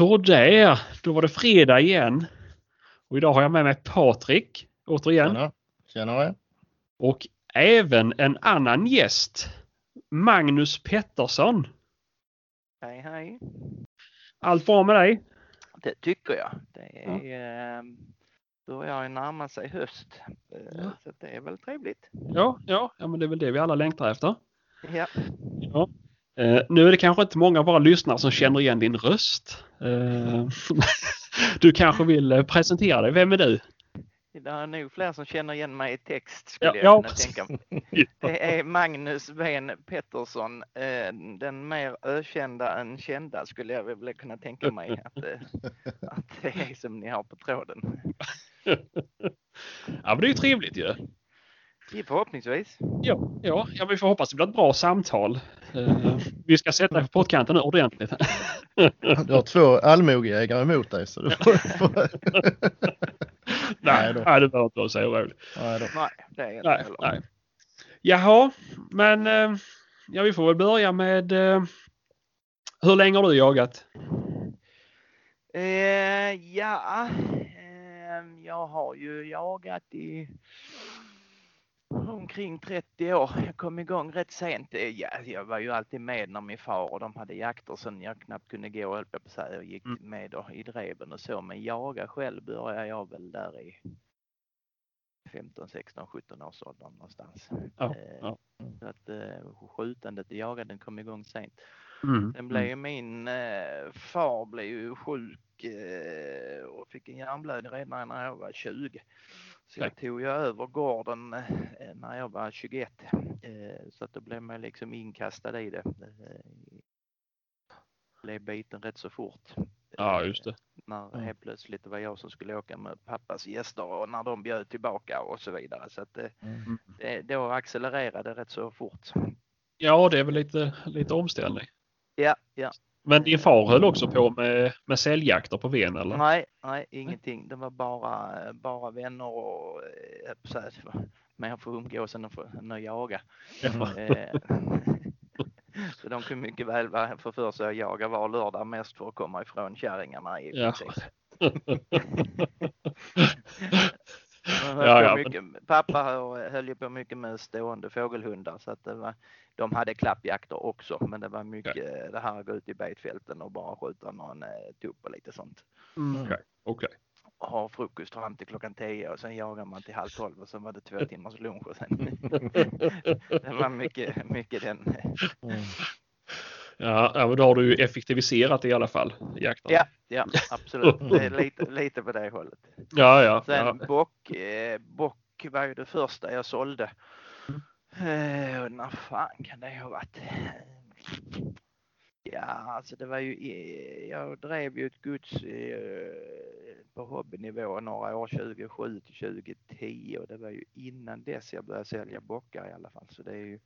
Så där, då var det fredag igen. Och idag har jag med mig Patrik återigen. Tjena. Tjenare. Och även en annan gäst. Magnus Pettersson. Hej hej. Allt bra med dig? Det tycker jag. Det är, ja. börjar ju närma sig höst. Eh, Ja. Så det är väl trevligt. Ja, ja, ja, men det är väl det vi alla längtar efter. Ja. Ja. Eh, nu är det kanske inte många av våra lyssnare som känner igen din röst. Eh, du kanske vill eh, presentera dig. Vem är du? Det är nog fler som känner igen mig i text skulle Ja, jag ja, kunna tänka mig. Det är Magnus Ven Pettersson, den mer ökända än kända skulle jag väl kunna tänka mig att, att det är som ni har på tråden. Ja, men det är ju trevligt ju. Ja, Förhoppningsvis. Ja, ja, ja, vi får hoppas det blir ett bra samtal. Eh, vi ska sätta dig på pottkanten nu ordentligt. Du har två allmogejägare emot dig. Så du får, får... nej, då. nej, det behöver inte vara så orolig. Nej. Nej, det är inte Nej, nej. Jaha, men eh, ja, vi får väl börja med eh, hur länge har du jagat? Eh, ja, eh, jag har ju jagat i omkring 30 år. Jag kom igång rätt sent. Eh, Ja, jag var ju alltid med när min far och de hade jakter sen jag knappt kunde gå, höll jag på säga. Jag gick Mm. med då, i dreven och så. Men jaga själv började jag väl där i 15, 16, 17 års åldern någonstans. Ja, Eh, ja. Så att eh, skjutandet och jagandet kom igång sent. Mm, Sen blev ju min eh, far blev ju sjuk eh, och fick en hjärnblödning redan när jag var 20. Så jag tog ju över gården eh, när jag var 21. Eh, så att då blev man liksom inkastad i det. Eh, blev biten rätt så fort. Ja, just det. När helt plötsligt det var jag som skulle åka med pappas gäster och när de bjöd tillbaka och så vidare. Så att det, Mm. det, då accelererade rätt så fort. Ja, det är väl lite, lite omställning. Ja, ja. Men din far höll också på med, med säljjakter på Ven eller? Nej, nej, ingenting. Det var bara, bara vänner och eh, säga, det var mer för umgås än att, få- än att jaga. Ja. Eh, Så de kunde mycket väl vara för för sig att jaga var lördag mest för att komma ifrån kärringarna i Ja. Ja, på ja, men- mycket, Pappa hö- höll ju på mycket med stående fågelhundar så att det var, de hade klappjakter också men det var mycket det här att gå ut i betfälten och bara skjuta någon eh, tupp och lite sånt. Mm, Okej, okej. ha frukost fram till klockan 10 och sen jagar man till halv 12 och sen var det två timmars lunch och sen det var mycket, mycket den. Mm. Ja, men då har du ju effektiviserat i alla fall, jakten. Ja, ja absolut. Det är lite, lite på det hållet. ja, ja. Sen ja. bock, eh, bock var ju det första jag sålde. Eh, och när fan kan det ha varit? Ja, alltså det var ju, i- jag drev ju ett gods eh, på hobbynivå några år, 2007 till 2010 och det var ju innan dess jag började sälja bockar i alla fall. Så det är ju,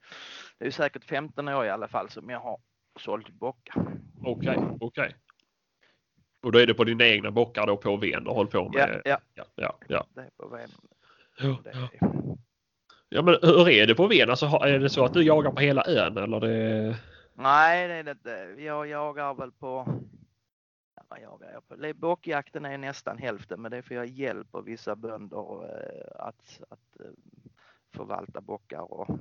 det är ju säkert 15 år i alla fall som jag har sålt bockar. Okej, okej. Och då är det på dina egna bockar då på Ven du håller på med? ja, ja, ja. ja. det är på vägen. ja, ja. ja men hur är det på Ven? Alltså, är det så att du jagar på hela ön eller det? Nej, det är det inte. Jag jagar väl på... Ja, vad jagar jag på? Bockjakten är nästan hälften, men det är för jag hjälper vissa bönder eh, att, att eh, förvalta bockar och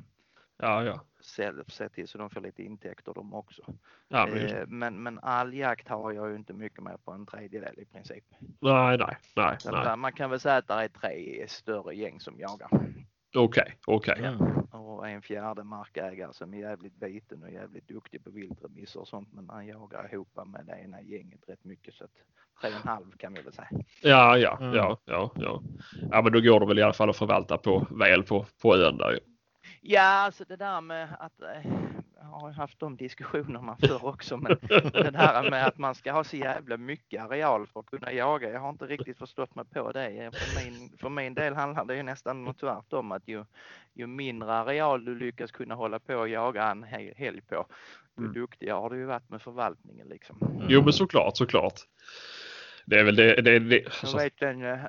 Ja, ja. se, se till så de får lite intäkter de också. ja men, Eh, men, men all jakt har jag ju inte mycket mer på en tredjedel i princip. nej, nej, nej, nej. att Man kan väl säga att det är tre större gäng som jagar. Okej, okej. Mm. Och en fjärde markägare som är jävligt biten och jävligt duktig på viltremisser och sånt. Men han jagar ihop med det ena gänget rätt mycket. Så att tre och en halv kan vi väl säga. Ja, ja, Mm. ja, ja, ja. Ja, men då går det väl i alla fall att förvalta på väl på, på ön där. Ja, alltså det där med att eh, jag har haft de diskussionerna förr också. Men det där med att man ska ha så jävla mycket areal för att kunna jaga. Jag har inte riktigt förstått mig på det. För min, för min del handlar det ju nästan tvärtom att ju, ju mindre areal du lyckas kunna hålla på och jaga en hel- helg på, ju Mm. duktigare har du ju varit med förvaltningen liksom. Jo, men såklart, såklart. Det är väl det. det, det Jag alltså, vet en,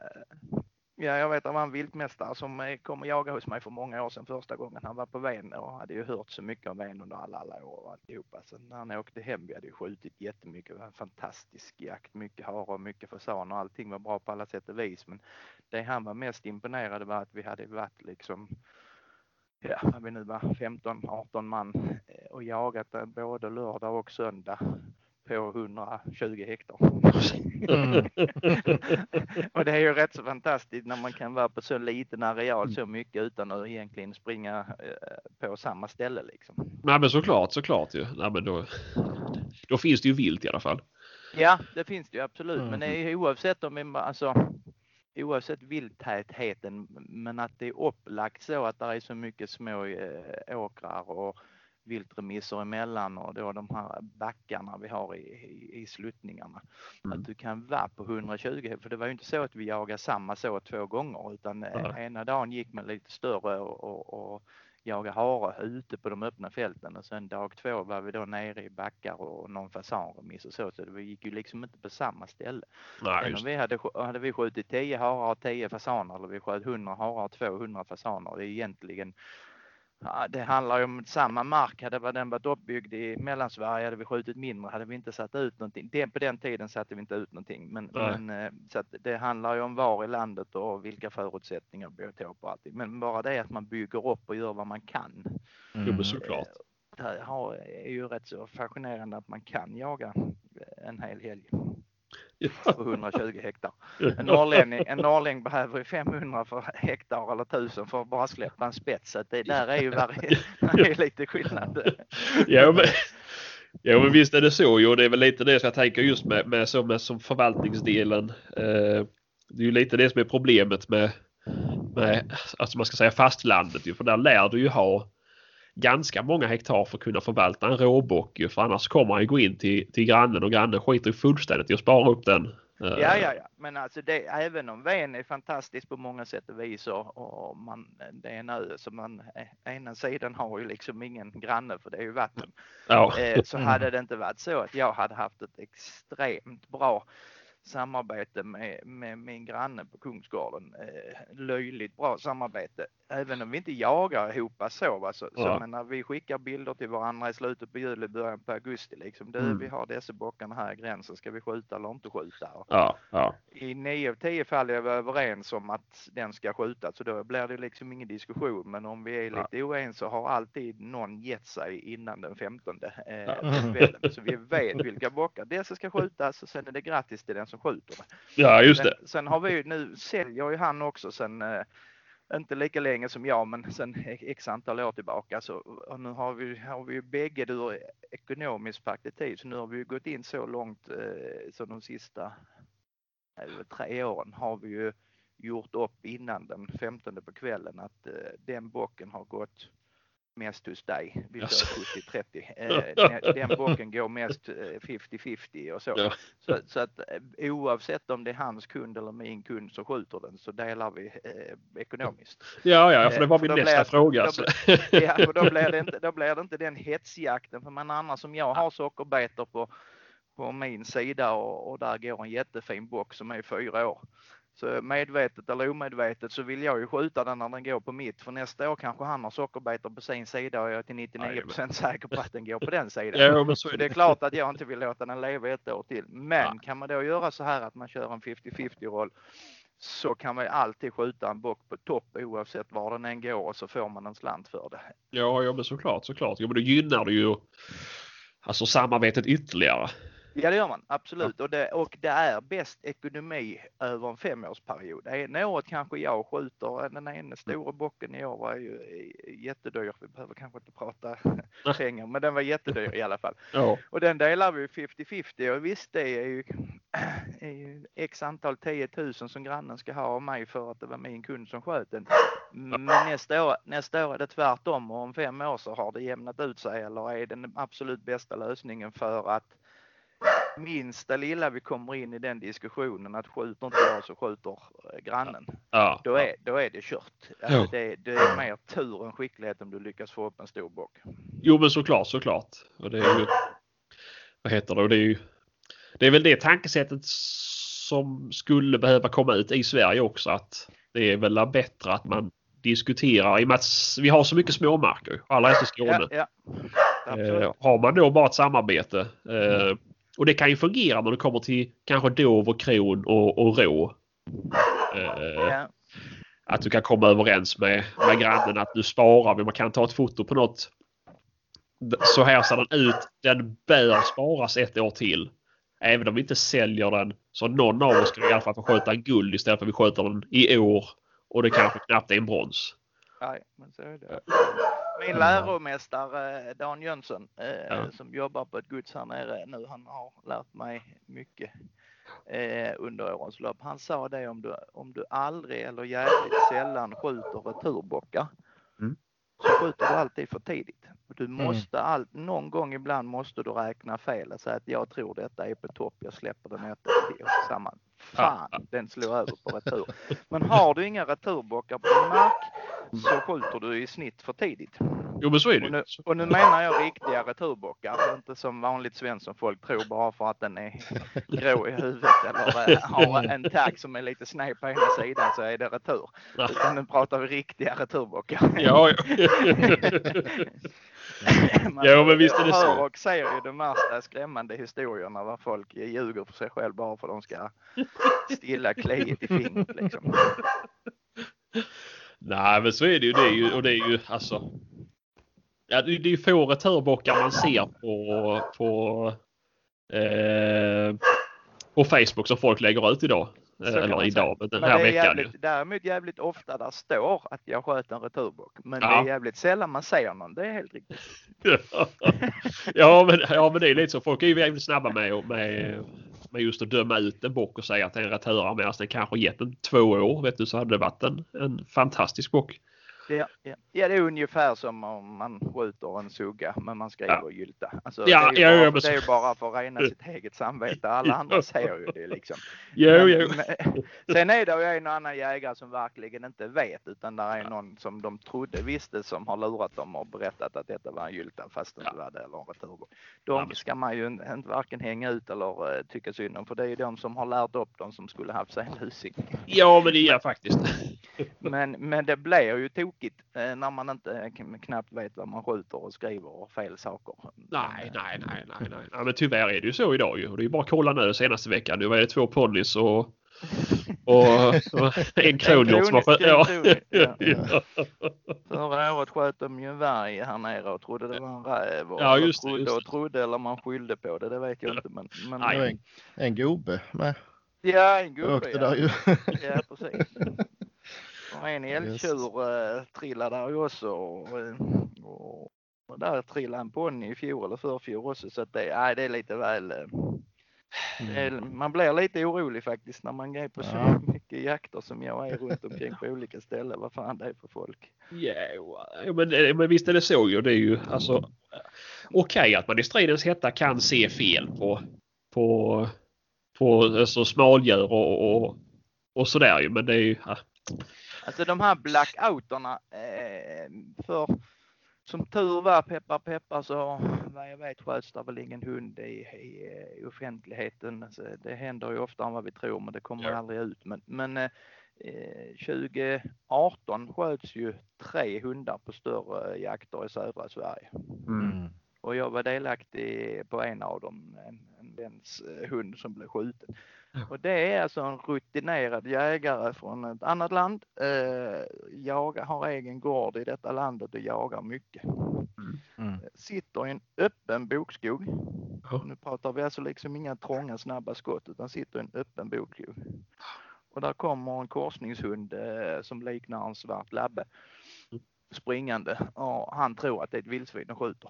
Ja, jag vet att det var en viltmästare som eh, kom och jagade hos mig för många år sedan första gången han var på ven och hade ju hört så mycket om ven under alla, alla år och alltihopa. Så när han åkte hem, vi hade ju skjutit jättemycket, det var en fantastisk jakt, mycket hare och mycket fasan och allting var bra på alla sätt och vis. Men det han var mest imponerad var att vi hade varit liksom ja, vad vi nu var 15-18 man eh, och jagat både lördag och söndag på 120 hektar. Mm. och det är ju rätt så fantastiskt när man kan vara på så liten areal så mycket utan att egentligen springa eh, på samma ställe liksom. Nej men såklart, såklart ju. Nej, men då, då finns det ju vilt i alla fall. Ja, det finns det ju absolut. Mm. Men det är oavsett om alltså oavsett vilttätheten, men att det är upplagt så att det är så mycket små eh, åkrar och viltremisser emellan och då de här backarna vi har i, i, i sluttningarna. Mm. Att du kan vara på 120, för det var ju inte så att vi jagade samma så två gånger utan ja. ena dagen gick man lite större och, och, och jaga hare ute på de öppna fälten och sen dag två var vi då nere i backar och någon fasanremiss och så, så vi gick ju liksom inte på samma ställe. Nej, om vi hade, hade vi skjutit 10 harar och 10 fasaner eller vi sköt 100 harar och 200 fasaner, det är egentligen det handlar ju om samma mark. Hade den varit uppbyggd i Mellansverige hade vi skjutit mindre, hade vi inte satt ut någonting. Det, på den tiden satte vi inte ut någonting. Men, men eh, så det handlar ju om var i landet och vilka förutsättningar, biotop och allting. Men bara det att man bygger upp och gör vad man kan. Mm. Såklart. Det är ju rätt så fascinerande att man kan jaga en hel helg på 120 hektar. En norrlänning, en norrlänning behöver 500 för hektar eller 1000 för att bara släppa en spets. Så det där är ju är lite skillnad. ja, men, ja, men visst är det så. Jo, det är väl lite det som jag tänker just med, med, som, med som förvaltningsdelen. Eh, det är ju lite det som är problemet med, med alltså man ska säga fastlandet. Ju, för där lär du ju ha ganska många hektar för att kunna förvalta en råbock. För annars kommer han ju gå in till, till grannen och grannen skiter ju fullständigt i att spara upp den. Ja, ja, ja, men alltså det, även om Ven är fantastiskt på många sätt och vis och, och man, det är en ö som man, ena sidan har ju liksom ingen granne för det är ju vatten. Ja. Eh, så hade det inte varit så att jag hade haft ett extremt bra samarbete med, med min granne på Kungsgården. Eh, löjligt bra samarbete. Även om vi inte jagar ihop så. Va? Så, ja. så men vi skickar bilder till varandra i slutet på juli, början på augusti. Liksom. Du, mm. vi har dessa bockarna här i gränsen. Ska vi skjuta eller inte skjuta? Ja, ja. I nio av tio fall är vi överens om att den ska skjutas. Så då blir det liksom ingen diskussion. Men om vi är lite oense har alltid någon gett sig innan den 15 eh. Så vi vet vilka bockar. Dessa ska skjutas och sen är det grattis till den som skjuter Ja, just det. Sen, sen har vi nu säljer ju han också sen eh, inte lika länge som jag, men sen x antal år tillbaka. Så, nu har vi, har vi ju bägge ur ekonomiskt perspektiv, så nu har vi gått in så långt eh, så de sista eh, tre åren har vi ju gjort upp innan den 15 på kvällen att eh, den bocken har gått mest hos dig. Vi kör 70-30. Eh, den bocken går mest 50-50 eh, och så. Ja. så. Så, att eh, oavsett om det är hans kund eller min kund som skjuter den så delar vi eh, ekonomiskt. Ja, ja, för det var min nästa blir, fråga. Då, ja, för då blir, det inte, då blir det inte den hetsjakten. För man annars som jag har sockerbetor på, på min sida och, och där går en jättefin bock som är fyra år. Så medvetet eller omedvetet så vill jag ju skjuta den när den går på mitt. För nästa år kanske han har sockerbetor på sin sida och jag är till 99% säker på att den går på den sidan. Ja, men så är det. det är klart att jag inte vill låta den leva ett år till. Men ja. kan man då göra så här att man kör en 50-50 roll så kan man alltid skjuta en bock på topp oavsett var den än går och så får man en slant för det. Ja, ja men såklart, såklart. Ja, men då gynnar det ju alltså samarbetet ytterligare. Ja det gör man absolut och det, och det är bäst ekonomi över en femårsperiod. Ena året kanske jag skjuter den ena stora bocken i år var ju jättedyr. Vi behöver kanske inte prata pengar men den var jättedyr i alla fall. Ja. Och den delar vi 50-50 och visst det är ju, är ju x antal 10 000 som grannen ska ha av mig för att det var min kund som sköt den. Men nästa år, nästa år är det tvärtom och om fem år så har det jämnat ut sig eller är den absolut bästa lösningen för att minsta lilla vi kommer in i den diskussionen att skjuter inte jag så skjuter eh, grannen. Ja. Då, är, då är det kört. Alltså det, det, är mer tur än skicklighet om du lyckas få upp en stor bock. Jo men såklart, såklart. Och det är ju, vad heter det, och det är ju, det är väl det tankesättet som skulle behöva komma ut i Sverige också att det är väl bättre att man diskuterar i och med att vi har så mycket småmarker, alla är i Skåne. Ja, ja. Eh, har man då bara ett samarbete eh, och det kan ju fungera när det kommer till kanske dov och kron och, och rå. Eh, ja. Att du kan komma överens med, med grannen att nu sparar vi, man kan ta ett foto på något. Så här ser den ut. Den bör sparas ett år till. Även om vi inte säljer den så någon av oss ska i alla fall få sköta en guld istället för att vi sköter den i år och det kanske knappt är en brons. Nej, men så är det. Min läromästare Dan Jönsson eh, Ja. som jobbar på ett gods här nere nu, han har lärt mig mycket eh, under årens lopp. Han sa det om du, om du aldrig eller jävligt sällan skjuter returbockar Mm. så skjuter du alltid för tidigt. Du måste all, någon gång ibland måste du räkna fel och säga att jag tror detta är på topp, jag släpper den ett och samman. Fan, den slår över på retur. Men har du inga returbockar på din mark så skjuter du i snitt för tidigt. Jo men så är det Och nu, och nu menar jag riktiga returbockar, inte som vanligt svensson folk tror bara för att den är grå i huvudet eller eh, har en tagg som är lite sned på ena sidan så är det retur. Utan nu pratar vi riktiga returbockar. Ja, ja. Man Ja, men visst är det så. hör och ser ju de värsta skrämmande historierna var folk ljuger för sig själv bara för att de ska stilla kliet i fingret liksom. Nej men så är det ju. Det är ju och det är ju alltså. Ja, det, det är ju få returbockar man ser på på, eh, på Facebook som folk lägger ut idag. Eh, Eller idag, men den Men här det är veckan ju. jävligt, däremot jävligt ofta där står att jag sköt en returbock. Men Ja. det är jävligt sällan man ser någon. Det är helt riktigt. ja, men, ja men det är lite så. Folk är ju jävligt snabba med, med, med just att döma ut en bock och säga att det är en retur medan den kanske gett en två år. Vet du så hade det varit en, en fantastisk bock. Ja, ja. ja, det är ungefär som om man skjuter en sugga men man skriver gylta. Alltså, Ja, det, är ju ja, ja, bara, men det är bara för att rena sitt eget samvete. Alla andra ser ju det liksom. Jo, Men- jo. men- Sen är det ju en och annan jägare som verkligen inte vet utan där är någon som de trodde visste som har lurat dem och berättat att detta var en gylta fast det inte var det eller en. Ja, De ska man ju inte varken hänga ut eller eh, tycka synd om för det är ju de som har lärt upp dem som skulle haft sig en lusing. Ja, men det är faktiskt. Men, men det blir ju tokigt eh, när man inte knappt vet vad man skjuter och skriver fel saker. Nej, nej, nej, nej, nej. Ja, men tyvärr är det ju så idag ju. Och det är ju bara att kolla nu senaste veckan. Nu var det två ponnys och, och, och en kronhjort som har En ja. ja. ja. Förra året sköt de ju en varg här nere och trodde det var en räv. Och, Ja, just det, trodde och trodde eller man skyllde på det, det vet jag inte. Men, men en, en gubbe med. ja, en gubbe Åkte ja. där ju. Ja, precis. Och en älgtjur eh, trillade där ju också. Och, eh, och, och där trillade en ponny i fjol eller förfjol också. Så att det, nej, det är lite väl. eh, är- Man blir lite orolig faktiskt när man går på så Ja. mycket jakter som jag är runt omkring på olika ställen. Vad fan det är för folk. Ja, men, men visst är det så ju. Det är ju alltså okej att man i stridens hetta kan se fel på på på alltså, smaldjur och, och, och sådär ju. Men det är ju ja, Alltså de här blackouterna eh, för som tur var peppar peppar så vad jag vet sköts det väl ingen hund i, i, i offentligheten. Alltså, det händer ju oftare än vad vi tror men det kommer Ja. aldrig ut. Men, men eh, eh, 2018 sköts ju tre hundar på större jakter i södra Sverige. Mm. Och jag var delaktig på en av dem, en, en väns eh, hund som blev skjuten. Och det är alltså en rutinerad jägare från ett annat land. Eh, jag har egen gård i detta landet och jagar mycket. Mm. Sitter i en öppen bokskog. Ja. Nu pratar vi alltså liksom inga trånga snabba skott utan sitter i en öppen bokskog. Och där kommer en korsningshund eh, som liknar en svart labbe springande och han tror att det är ett vildsvin och skjuter.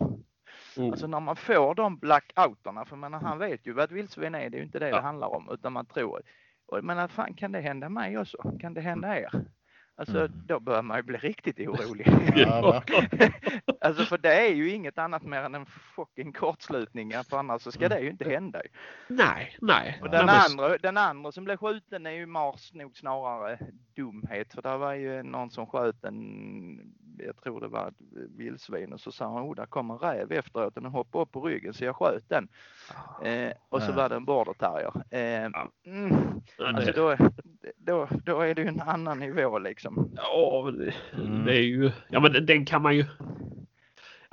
Oh, Alltså när man får de blackouterna, för menar, han vet ju vad ett vildsvin är, det är ju inte det Ja. det handlar om, utan man tror, och menar, fan kan det hända mig också? Kan det hända er? Alltså Mm. då börjar man ju bli riktigt orolig. Ja, alltså för det är ju inget annat mer än en fucking kortslutning, för annars så ska det ju inte hända. nej, nej. Och den, Nej, men- andra, den andra som blev skjuten är ju Mars nog snarare dumhet, för det var ju någon som sköt en jag tror det var vildsvin och så sa han, oh där kommer en räv efteråt den hoppade upp på ryggen så jag sköt den. Eh, och så var det en border terrier. Eh, mm, alltså då, då, då är det ju en annan nivå liksom. ja, det, Mm. det är ju... Ja men den kan man ju...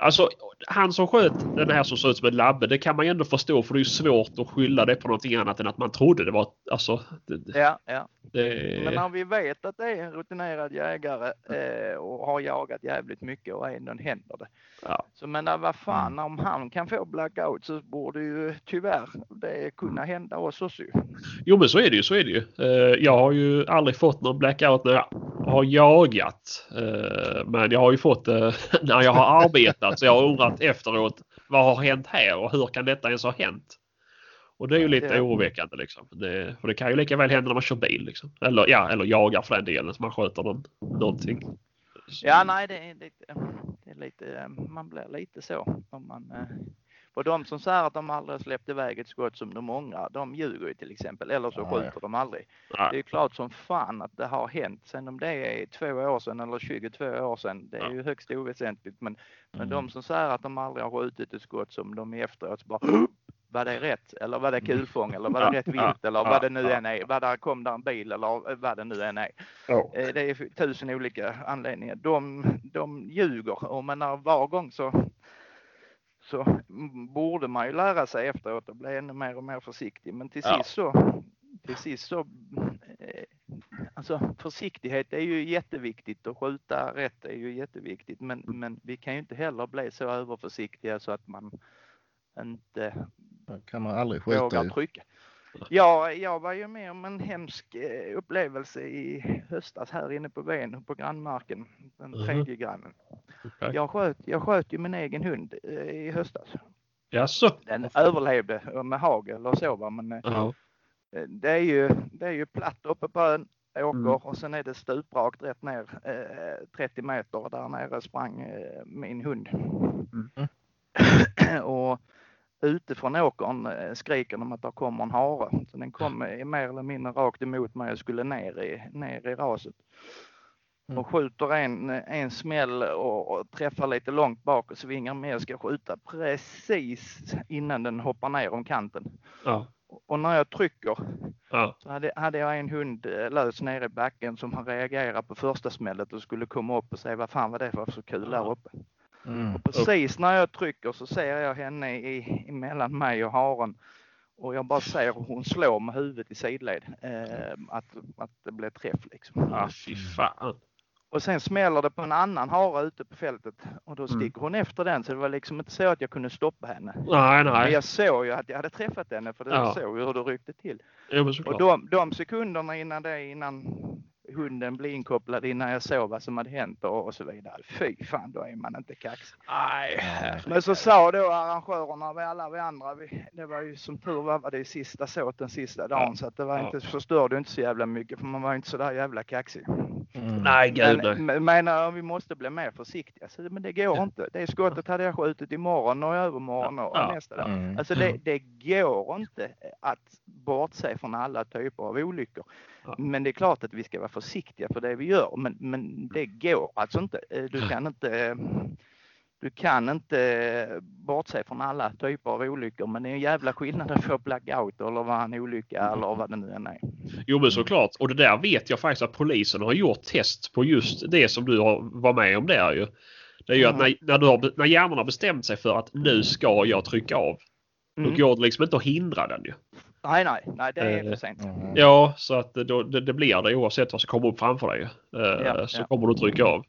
Alltså han som sköt den här som såg ut som en labbe, det kan man ju ändå förstå för det är ju svårt att skylla det på någonting annat än att man trodde det var... Alltså... Det, Ja, ja. det, Men när vi vet att det är en rutinerad jägare eh, och har jagat jävligt mycket och ändå händer det. Ja. Så men där, vad fan, om han kan få blackout så borde ju tyvärr det kunna hända oss också. Jo men så är det ju, så är det ju. Eh, Jag har ju aldrig fått någon blackout när jag har jagat. Eh, Men jag har ju fått det när jag har arbetat. Så jag har undrat efteråt vad har hänt här och hur kan detta ens ha hänt? Och det är ju lite Ja. oroväckande liksom. Det, för det kan ju lika väl hända när man kör bil liksom. Eller ja, eller jagar för den delen. Så man sköter någon, någonting. Så- Ja, nej, det är lite, det är lite eh, man blir lite så om man och de som säger att de aldrig släppt iväg ett skott som de ångrar, de ljuger ju till exempel. Eller så skjuter ja. de aldrig. Det Nej. är ju klart som fan att det har hänt. Sen om det är två år sedan eller 22 år sedan, det är ju högst oväsentligt. Men, men Mm. de som säger att de aldrig har skjutit ett skott som de efteråt så bara var det rätt? Eller var det kulfång? Eller var det rätt vilt? Eller vad det nu än är. Vad där kom där en bil eller vad det nu än är. Eh, Det är tusen olika anledningar. De, de ljuger och men var gång så, så mm, borde man ju lära sig efteråt och bli ännu mer och mer försiktig. Men till Ja. sist så, till sist så, eh, alltså försiktighet är ju jätteviktigt och skjuta rätt är ju jätteviktigt. Men, men vi kan ju inte heller bli så överförsiktiga så att man inte kan man aldrig skjuta vågar trycka. Ja, jag var ju med om en hemsk eh, upplevelse i höstas här inne på Ven på grannmarken, den Mhm. tredje grannen. Okej. Jag sköt, jag sköt ju min egen hund eh, i höstas. Jaså? Den överlevde eh, med hagel och så va, men Ja. det är ju, det är ju platt uppe på ön, åker Mm. och sen är det stuprakt rätt ner eh, 30 meter där nere sprang eh, min hund. Mm. och ute från åkern eh, skriker de att det kommer en hare. Så den kom mer eller mindre rakt emot mig och skulle ner i, ner i raset. Mm. Och skjuter en, en smäll och, och träffar lite långt bak och svingar med och ska skjuta precis innan den hoppar ner om kanten. Ja. Och när jag trycker Ja. så hade, hade jag en hund eh, lös nere i backen som har reagerat på första smället och skulle komma upp och säga vad fan var det för så kul där uppe. Mm. Precis när jag trycker så ser jag henne i, emellan mig och haren och jag bara ser hur hon slår med huvudet i sidled. Eh, att, att det blev träff liksom. Ja, fy fan. Och sen smäller det på en annan hare ute på fältet och då Mm. sticker hon efter den så det var liksom inte så att jag kunde stoppa henne. Nej, Men nej. jag såg ju att jag hade träffat henne för det Ja. såg ju hur det ryckte till. Men Och de, de sekunderna innan det, innan hunden blev inkopplad, innan jag såg vad som hade hänt och, och så vidare. Fy fan, då är man inte kaxig. Nej. Men så sa då arrangörerna, vi alla vi andra, vi, det var ju som tur var, var det sista såten sista dagen Ja. så att det var Ja. inte, förstörde inte så jävla mycket för man var inte så där jävla kaxig. Mm. Nej, gud. Men, men vi måste bli mer försiktiga. Så, men det går inte. Det skottet hade jag skjutit imorgon och i övermorgon och Ja. nästa dag. Mm. Alltså det, det går inte att bortse från alla typer av olyckor. Ja. Men det är klart att vi ska vara försiktiga för det vi gör. Men, men det går alltså inte. Eh, Du kan inte du kan inte bortse från alla typer av olyckor men det är en jävla skillnad att få blackout eller vara en olycka eller vad det nu än är. Jo men såklart. Och det där vet jag faktiskt att polisen har gjort test på just det som du har var med om där ju. Det är ju att Mm. när, när, du har, när hjärnan har bestämt sig för att nu ska jag trycka av. Mm. Då går det liksom inte att hindra den ju. Nej, nej, nej, det är Eh, för sent. Mm. Ja, så att det, då, det, det blir det oavsett vad som kommer upp framför dig. Eh, Ja, så ja. kommer du trycka av.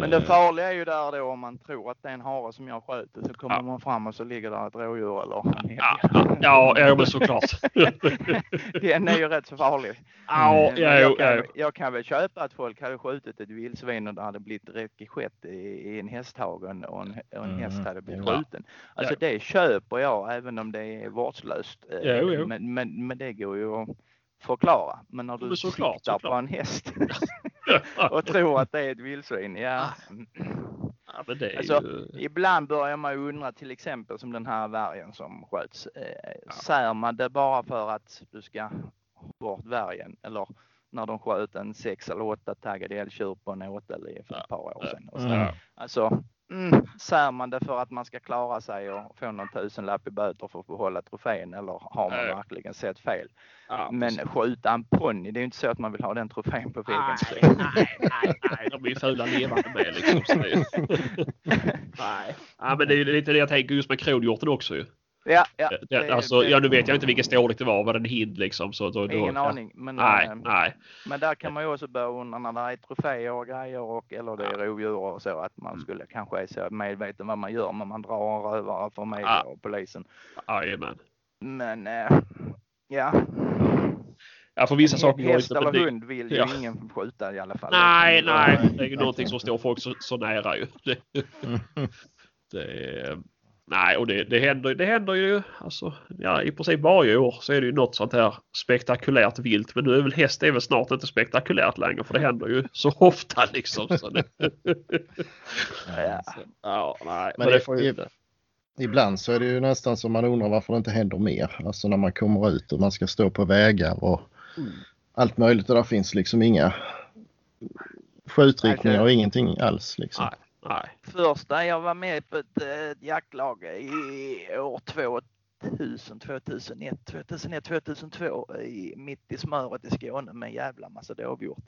Men det Eh, farliga är ju där då om man tror att det är en hare som jag och så kommer Ja. man fram och så ligger där ett rådjur eller en Ja, ja, ja, men såklart. Den är ju rätt så farlig. ja, ja, jag, kan, ja. jag kan väl köpa att folk hade skjutit ett vildsvin och det hade blivit rekeskett i, i en hästhage och en, och en, Mm, häst hade blivit ja. skjuten. Alltså det köper jag även om det är vårdslöst. Eh. Men, men, men det går ju att förklara. Men när du Men såklart, siktar på såklart. en häst och tror att det är ett vildsvin, ja. ja, men det är Alltså, ju... Ibland börjar man undra till exempel som den här vargen som sköts. Eh, Sär man det bara för att du ska bort vargen eller när de sköt en sex eller åtta taggad älgtjur på en åtel för ett par år sedan. Och så, Mm. Alltså, mm, sär man det för att man ska klara sig och få någon tusenlapp i böter för att behålla trofén eller har man Nej. verkligen sett fel? Ja, Men precis. skjuta en ponny, det är ju inte så att man vill ha den trofén på nej, väggen. nej, nej, nej, de är ju fula levande med liksom. Nej. Ja, men det är ju lite det jag tänker just med kronhjorten också ju. Ja, ja. Det, det- alltså, det- ja, nu vet jag inte vilken storlek det var, var det en hind liksom? Så, då, då, Ingen ja. aning. Men, Nej, eh, nej. men där kan man ju också börja undra när det är troféer och grejer och eller det är rovdjur och så att man Mm. skulle kanske är så medveten vad man gör men man drar en rövare för media Ja. och polisen. Jajamän. Men eh, ja, Ja, för vissa saker går häst inte. men eller det- hund vill ju Ja. ingen skjuta i alla fall. Nej, nej. Det är ju någonting som står folk så, så nära ju. Det, det, är- nej, och det, det, händer, det händer ju alltså, ja, i princip varje år så är det ju något sånt här spektakulärt vilt. Men nu är väl häst är väl snart inte spektakulärt längre för det händer ju så ofta liksom. Så det, Ja. så, ja, nej. Men Men det det- får ju inte. Ibland så är det ju nästan som man undrar varför det inte händer mer. Alltså när man kommer ut och man ska stå på vägar och Mm. allt möjligt och där finns liksom inga skjutriktningar och ingenting alls liksom. Nej. Nej. Första jag var med på ett eh, jaktlag i år 2000, 2001, 2001, 2002 i, mitt i smöret i Skåne med en jävla massa dovhjort.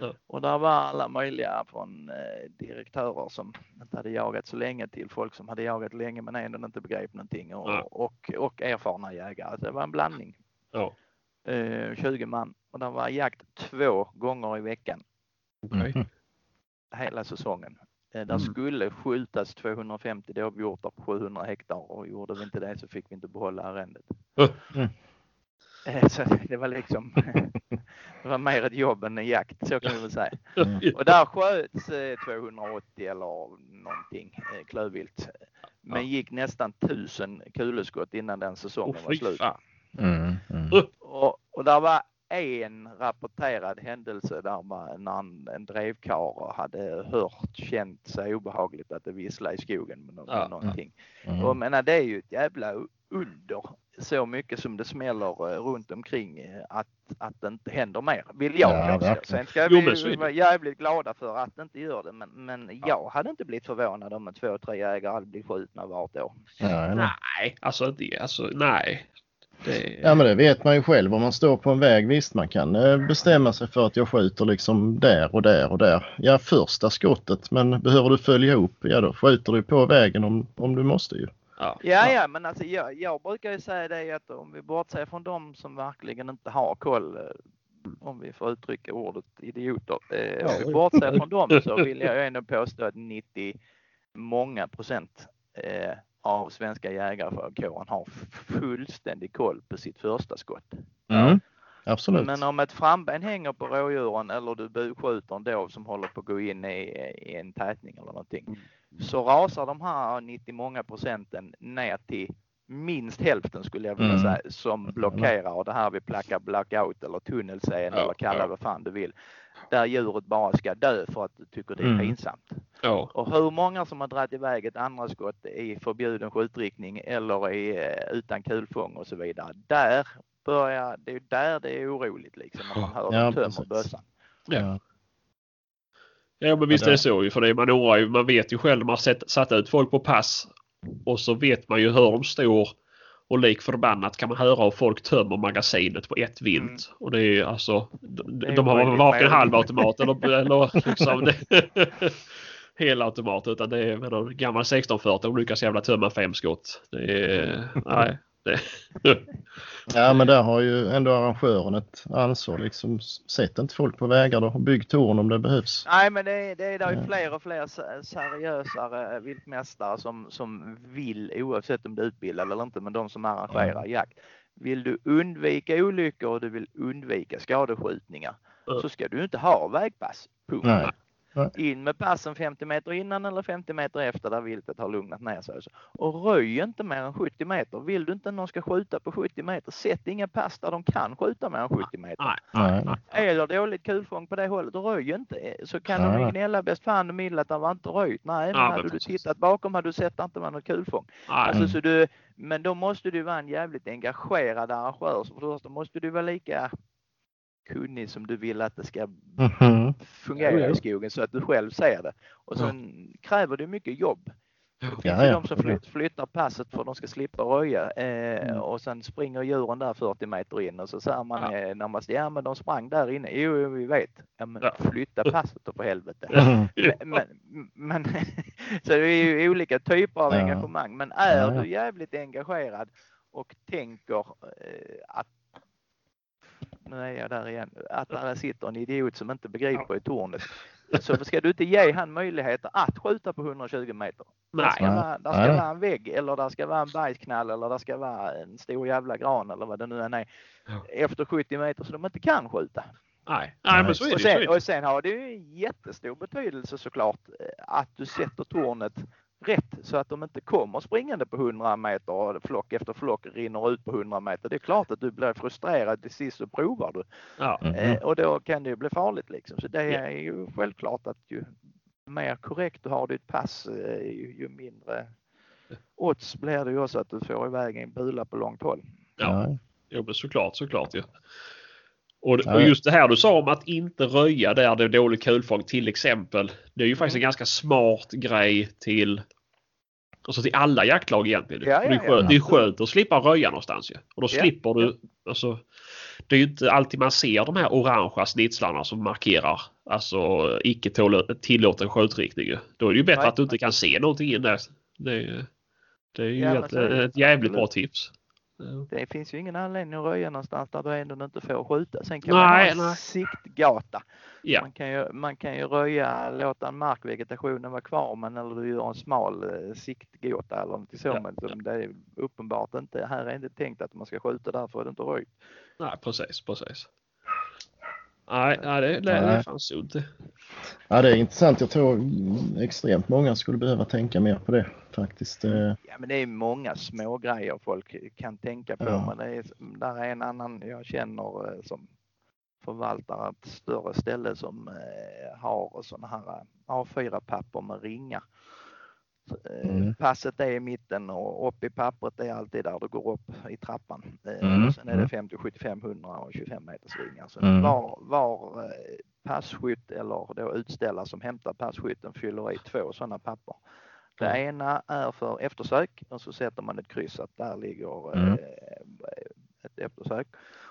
Ja. Och där var alla möjliga från eh, direktörer som inte hade jagat så länge till folk som hade jagat länge men ändå inte begrep någonting och, Ja. och, och erfarna jägare. Det var en blandning. Ja. Eh, 20 man och det var jakt två gånger i veckan Okej. Mhm. hela säsongen. Eh, Där Mm. skulle skjutas 250 dovhjortar på 700 hektar och gjorde vi inte det så fick vi inte behålla arrendet. Mm. Eh, Så det var liksom, det var mer ett jobb än en jakt, så kan vi väl säga. Mm. Och där sköts eh, 280 eller någonting eh, klövvilt. Men Ja. gick nästan 1000 kuleskott innan den säsongen Åh, var slut. Mm, mm. Och, och där var en rapporterad händelse där man, när en, en drevkarl hade hört, känt sig obehagligt att det visslade i skogen med, Ja. någonting. Mm. Och jag menar det är ju ett jävla under så mycket som det smäller eh, runt omkring eh, att, att det inte händer mer. Vill jag Ja. Sen ska Jo, men så är vi vara jävligt glada för att det inte gör det. Men, men jag hade inte blivit förvånad om två, tre jägare hade blivit skjutna vart år. Ja? Nej, alltså det, alltså nej. Det, Ja men det vet man ju själv om man står på en väg. Visst man kan eh, bestämma sig för att jag skjuter liksom där och där och där. Ja första skottet men behöver du följa upp ja då skjuter du på vägen om, om du måste ju. ja. Ja, ja, men alltså jag, jag brukar ju säga det att om vi bortser från de som verkligen inte har koll, eh, om vi får uttrycka ordet idioter. Eh, om vi bortser från dem så vill jag ju ändå påstå att 90 många procent eh, av svenska jägarkåren har fullständig koll på sitt första skott. Mm. Absolut. Men om ett framben hänger på rådjuren eller du buskjuter en dov som håller på att gå in i, i en tätning eller någonting. Så rasar de här 90 många procenten ner till minst hälften skulle jag vilja Mm. säga som blockerar och det här vi plackar blackout eller tunnelseende Ja, eller kalla ja. vad fan du vill. Där djuret bara ska dö för att du tycker det är Mm. pinsamt. ja. Och hur många som har dragit iväg ett andra skott i förbjuden skjutriktning eller i, eh, utan kulfång och så vidare. Där börjar, det är ju där det är oroligt liksom när man hör Ja, tömmer bössan. Ja. Ja men visst är det- så ju för det man oroar ju. Man vet ju själv när man sett, satt ut folk på pass och så vet man ju hur de står och lik förbannat kan man höra hur folk tömmer magasinet på ett vilt. Mm. Och det är ju alltså de, de har varken halvautomat eller, eller liksom det, helautomat utan det är med någon gammal 1640 de lyckas jävla tömma fem skott. Det är, nej. Det, ja men där har ju ändå arrangören ett ansvar liksom. Sätt inte folk på vägar då och bygg torn om det behövs. Nej men det, är- det är där ju fler och fler se- seriösare viltmästare som, som vill oavsett om du är utbildad eller inte men de som arrangerar jakt. Vill du undvika olyckor och du vill undvika skadeskjutningar så ska du inte ha vägpass. Punkt. Nej. In med passen 50 meter innan eller 50 meter efter där viltet har lugnat ner sig. Och röj inte mer än 70 meter. Vill du inte att någon ska skjuta på 70 meter, sätt inga pass där de kan skjuta mer än 70 meter. nej, nej, Nej. Eller dåligt kulfång på det hållet, röj inte. Så kan Nej, de gnälla bäst fan de vill att det var inte röjt. Nej, men Ja, men hade du precis. tittat bakom hade du sett att det inte var något kulfång. Alltså, Mm. så du, men då måste du vara en jävligt engagerad arrangör. Så för det första måste du vara lika kunnig som du vill att det ska Mhm. fungera Ja, ja. i skogen så att du själv ser det. Och sen kräver det mycket jobb. Det finns Ja, ja. de som flytt, flyttar passet för att de ska slippa röja eh, Mm. och sen springer djuren där 40 meter in och så säger man Ja. eh, när man ja men de sprang där inne. Jo, vi vet. Ja, men flytta passet då för helvete. Mhm. Men, men, men så det är ju olika typer av engagemang. Men är du jävligt engagerad och tänker eh, att nu är jag där igen, att där sitter en idiot som inte begriper i tornet. Så ska du inte ge han möjligheter att skjuta på 120 meter. Där ska, Nej. vara, där ska Nej. vara en vägg eller där ska vara en bajsknall eller där ska vara en stor jävla gran eller vad det nu än är. Ja. Efter 70 meter så de inte kan skjuta. Nej, nej men så är det Och sen, och sen har det ju en jättestor betydelse såklart eh, att du sätter tornet rätt så att de inte kommer springande på 100 meter och flock efter flock rinner ut på 100 meter. Det är klart att du blir frustrerad till sist så provar du Ja. Eh, och då kan det ju bli farligt liksom. Så det Ja. är ju självklart att ju mer korrekt du har ditt pass eh, ju, ju mindre odds blir det ju också att du får iväg en bula på långt håll. Ja. Ja. Såklart, såklart ju. Och, Ja. och just det här du sa om att inte röja där det är dålig kulfång till exempel. Det är ju faktiskt en ganska smart grej till Alltså till alla jaktlag egentligen. Ja, För det, är ja, ja. skönt, det är skönt att slippa röja någonstans ju. Och då Ja, slipper du alltså, Det är ju inte alltid man ser de här orangea snitslarna som markerar alltså icke tillåten skjutriktning. ju. Då är det ju bättre Nej. att du inte kan se någonting in där. Det är, det är ju Ja, ett, ett jävligt bra tips. Det finns ju ingen anledning att röja någonstans där du ändå inte får skjuta. Sen kan Nej, man ha en nej. siktgata. Ja. Man, kan ju, man kan ju röja, låta markvegetationen vara kvar men eller du gör en smal eh, siktgata eller något så. Ja, Men som det är uppenbart inte, här är inte tänkt att man ska skjuta där för det är inte röjt. Nej, precis, precis. Nej, nej det, det, det är Nej. fan sunt det. Ja, det är intressant. Jag tror extremt många skulle behöva tänka mer på det faktiskt. Eh, Ja men det är många små grejer folk kan tänka på. Ja. Men det är, där är en annan jag känner eh, som förvaltar ett större ställe som eh, har sådana här A4-papper med ringar. Eh, Mm. Passet är i mitten och upp i pappret är alltid där du går upp i trappan. Eh, Mm, Sen är det mm. 50, 75, 100 och 25 meters ringar. Så Mm. var, var eh, passkytt eller då utställare som hämtar passkytten fyller i två sådana papper. Det Ja. ena är för eftersök och så sätter man ett kryss att där ligger Mm. ett eftersök.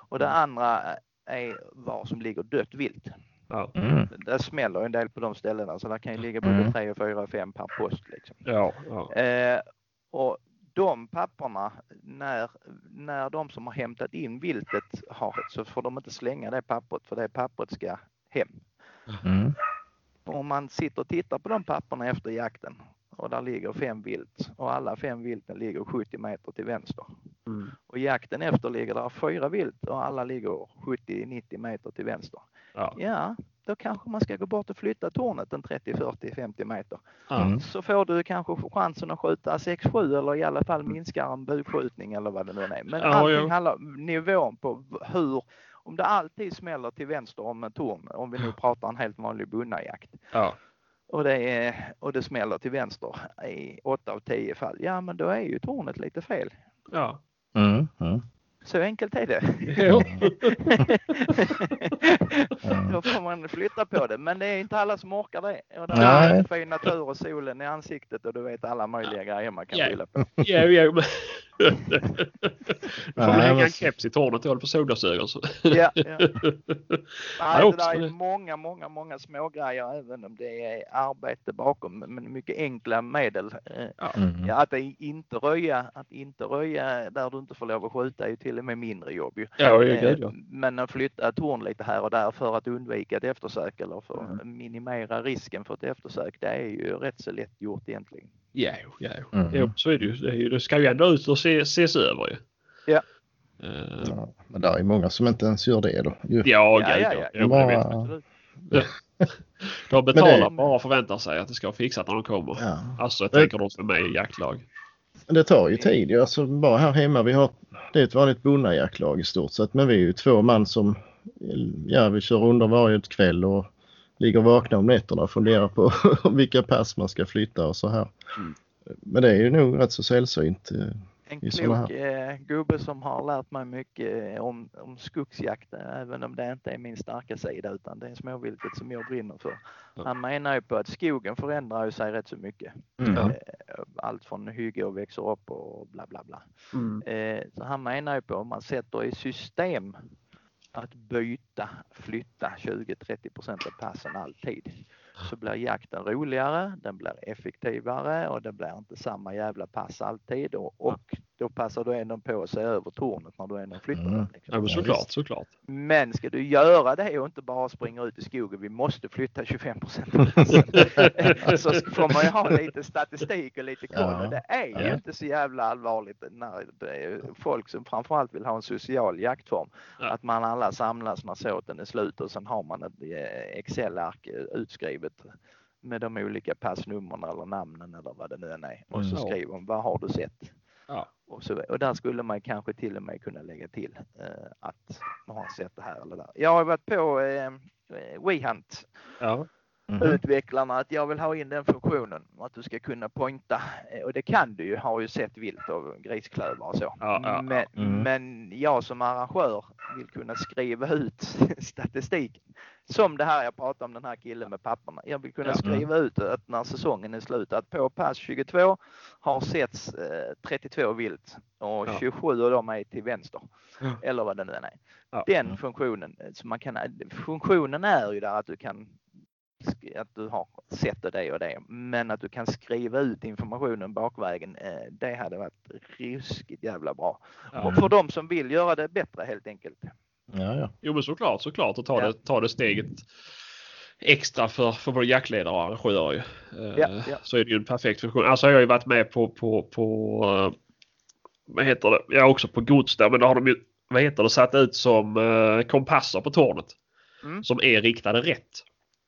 Och det andra är vad som ligger dött vilt. Ja, mm. Det smäller en del på de ställena så där kan ju ligga både Mm. tre, och fyra, och fem per post. Liksom. ja, ja. Eh, och de papperna, när, när de som har hämtat in viltet har så får de inte slänga det pappret för det pappret ska hem. Mm. Om man sitter och tittar på de papperna efter jakten och där ligger fem vilt och alla fem vilten ligger 70 meter till vänster. Mm. Och jakten efter ligger där fyra vilt och alla ligger 70-90 meter till vänster. Ja. Ja, då kanske man ska gå bort och flytta tornet en 30, 40, 50 meter. Mm. Så får du kanske chansen att skjuta 6-7 eller i alla fall minskar en bukskjutning eller vad det nu är. Men Ja, allting ja. handlar om nivån på hur, om det alltid smäller till vänster om en torn, om vi nu pratar en helt vanlig bunnajakt ja. och det, är, och det smäller till vänster i 8 av 10 fall, ja men då är ju tornet lite fel. ja. Mm. Mm. Så enkelt är det. Jo. Då får man flytta på det. Men det är inte alla som orkar det. Och det Nej. är fin natur och solen i ansiktet och du vet alla möjliga grejer man kan Ja. skylla på. Jo, jo. Du får väl Nej, hänga men- en keps i tornet och hålla på solglasögon. Ja, ja. Ja, Nej, det där är många, många, många små grejer även om det är arbete bakom. Men mycket enkla medel. Eh, Mm. Ja, att det inte röja, att inte röja där du inte får lov att skjuta är ju till och med mindre jobb ju. Ja, Eh, gud ja. Men att flytta ett torn lite här och där för att undvika ett eftersök eller för Mm. att minimera risken för ett eftersök. Det är ju rätt så lätt gjort egentligen. Ja, ja. Mm. Jo, så är det ju. Det, är ju. det ska ju ändå ut och se, ses över ju. Ja. Eh, Ja, men det är många som inte ens gör det då. Ju. Ja, Ja, ja, ja. ja. Det vet. Bara-. De betalar det- bara och förväntar sig att det ska fixat när de kommer. Ja. Alltså jag Det- tänker de som är med i jaktlag. Det tar ju tid. Alltså, bara här hemma, vi har, det är ett vanligt bonnajaktlag i stort sett. Men vi är ju två man som ja, vi kör under varje kväll och ligger vakna om nätterna och funderar på vilka pass man ska flytta och så här. Mm. Men det är ju nog rätt så sällsynt. En klok eh, gubbe som har lärt mig mycket eh, om, om skogsjakt, eh, även om det inte är min starka sida utan det är småviltet som jag brinner för. Han menar ju på att skogen förändrar ju sig rätt så mycket. Mm. Eh, Allt från hygge och växer upp och bla bla bla. Mm. Eh, Så han menar ju på om man sätter i system att byta, flytta 20-30 procent av passen alltid så blir jakten roligare, den blir effektivare och det blir inte samma jävla pass alltid. Och, och då passar du ändå på att se över tornet när du ändå flyttar Mm. Liksom. men Ja, såklart, såklart. Men ska du göra det och inte bara springa ut i skogen, vi måste flytta 25 procent så får man ju ha lite statistik och lite koll Ja. det är ju Ja. inte så jävla allvarligt när det är folk som framförallt vill ha en social jaktform. Ja. Att man alla samlas när såten är slut och sen har man ett eh, Excel-ark eh, utskrivet med de olika passnumren eller namnen eller vad det nu än är. Och så Mm. skriver man vad har du sett? Ja. Och, så, och där skulle man kanske till och med kunna lägga till eh, att man har sett det här eller där. Jag har varit på eh, WeHunt Ja. Mhm. utvecklarna att jag vill ha in den funktionen att du ska kunna pointa Eh, och det kan du ju, har ju sett vilt och grisklövar och så. Ja, ja, men, Mm. men jag som arrangör vill kunna skriva ut statistiken. Som det här jag pratade om den här killen med papperna. Jag vill kunna Ja. skriva ut att när säsongen är slut att på pass 22 har setts eh, 32 vilt och Ja. 27 av dem är till vänster. Eller vad det nu än är. Den Mm. funktionen, eh, så man kan, funktionen är ju där att du kan att du har sett det och det, men att du kan skriva ut informationen bakvägen, eh, det hade varit ruskigt jävla bra. Ja. Och för de som vill göra det bättre helt enkelt. Ja, ja. Jo men såklart, såklart. Och ta, Ja. det, ta det steget extra för, för både jaktledare och arrangörer. ju. Eh, Ja, ja. Så är det ju en perfekt funktion. Alltså jag har ju varit med på, på, på eh, vad heter det, jag är också på gods där men då har de ju, vad heter det, satt ut som kompasser på tornet. Mm. Som är riktade rätt.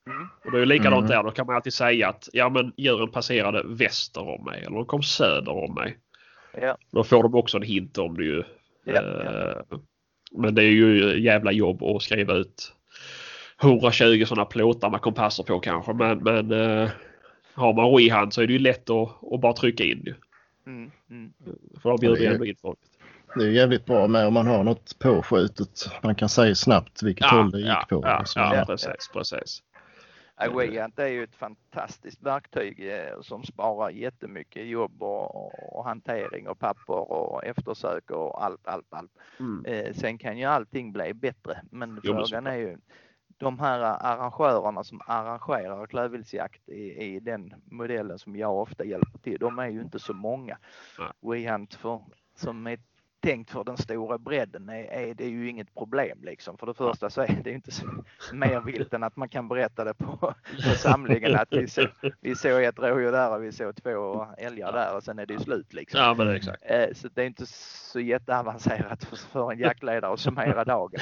Mm. Och det är ju likadant Mm. där. Då kan man alltid säga att ja men djuren passerade väster om mig eller de kom söder om mig. Ja, Då får de också en hint om det ju. ja, ja. Eh, Men det är ju jävla jobb att skriva ut 120 sådana plåtar med kompasser på kanske. Men, men eh, har man WeHunt så är det ju lätt att, att bara trycka in ju. Mm. Mm. För då bjuder det är ju ändå in folk. Det är ju jävligt bra med om man har något påskjutet. Man kan säga snabbt vilket håll det gick ja, på. ja, ja, precis, precis. Ja, WeHunt är ju ett fantastiskt verktyg eh, som sparar jättemycket jobb och, och hantering och papper och eftersök och allt, allt, allt. Mm. Eh, sen kan ju allting bli bättre, men Jo, frågan är ju de här arrangörerna som arrangerar klövviltsjakt i, i den modellen som jag ofta hjälper till, de är ju inte så många. WeHunt för, som är tänkt för den stora bredden är, är det ju inget problem liksom. För det första så är det ju inte mer vilt än att man kan berätta det på, på samlingen att vi, så, vi såg ett rådjur där och vi såg två älgar där och sen är det ju slut liksom. Ja men det är exakt. Eh, Så det är inte så jätteavancerat för- för en jaktledare att summera dagen.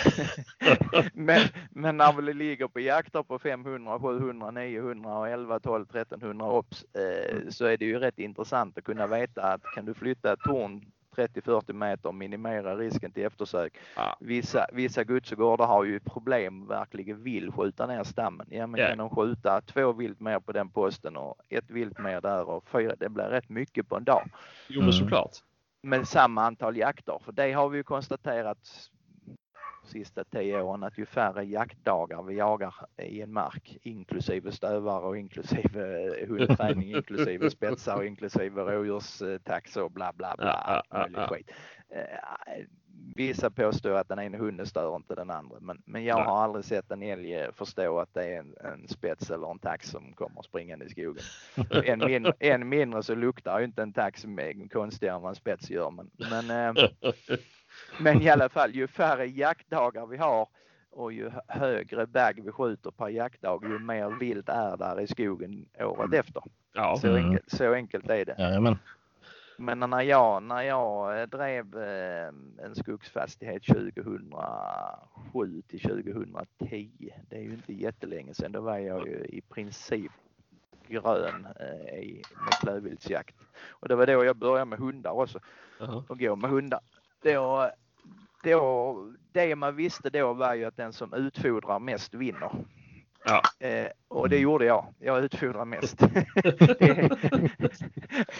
men, men när vi ligger på jakter på 500, 700, 900 och 11, 12, 1300 obs eh, så är det ju rätt intressant att kunna veta att kan du flytta ett torn 30-40 meter och minimera risken till eftersök. Ja. Vissa, vissa godsgårdar har ju problem verkligen vill skjuta ner stammen. Ja men Ja. kan de skjuta två vilt mer på den posten och ett vilt mer där och fyra, det blir rätt mycket på en dag Jo men Mm. såklart. med samma antal jakter. För det har vi ju konstaterat sista tio åren att ju färre jaktdagar vi jagar i en mark, inklusive stövare och inklusive eh, hundträning, inklusive spetsar och inklusive rådjurstaxor och bla bla bla. Ja, ja, skit. Eh, Vissa påstår att den ena hunden stör inte den andra, men, men jag har aldrig sett en älg eh, förstå att det är en, en spets eller en tax som kommer springande i skogen. Än mindre, än mindre så luktar ju inte en tax med konstigare än vad en spets gör. Men, men, men i alla fall, ju färre jaktdagar vi har och ju hö- högre bag vi skjuter per jaktdag, ju mer vilt är där i skogen året efter. Ja. Så, Mm. enkelt, så enkelt är det. Jajamän. Men när jag, när jag eh, drev eh, en skogsfastighet 2007 till 2010, det är ju inte jättelänge sedan, då var jag ju i princip grön eh, i, med klövviltsjakt. Och det var då jag började med hundar också Jaha. och gå med hundar. Då, då, det man visste då var ju att den som utfodrar mest vinner. Ja. Eh, och det gjorde jag. Jag utfodrade mest. det,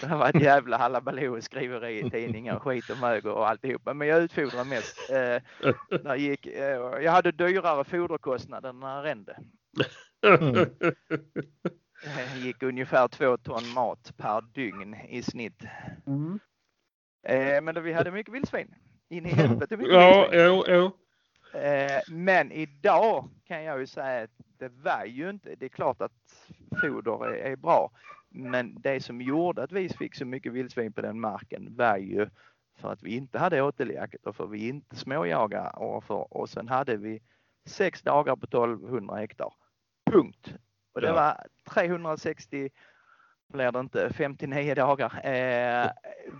det var ett jävla halabaloo skriveri i tidningar, skit och mög och alltihopa. Men jag utfodrade mest. Eh, gick, eh, jag hade dyrare foderkostnader än arrende. Mm. Eh, gick ungefär två ton mat per dygn i snitt. Mm. Eh, men då vi hade mycket vildsvin. In i helvete mycket Ja, vildsvin. jo, jo. Eh, men idag kan jag ju säga att det var ju inte, det är klart att foder är, är bra. Men det som gjorde att vi fick så mycket vildsvin på den marken var ju för att vi inte hade åteljakt och för vi inte småjagade och, för, och sen hade vi sex dagar på 1200 hektar. Punkt. Och det Ja. var 360 blir det inte, 59 dagar, eh,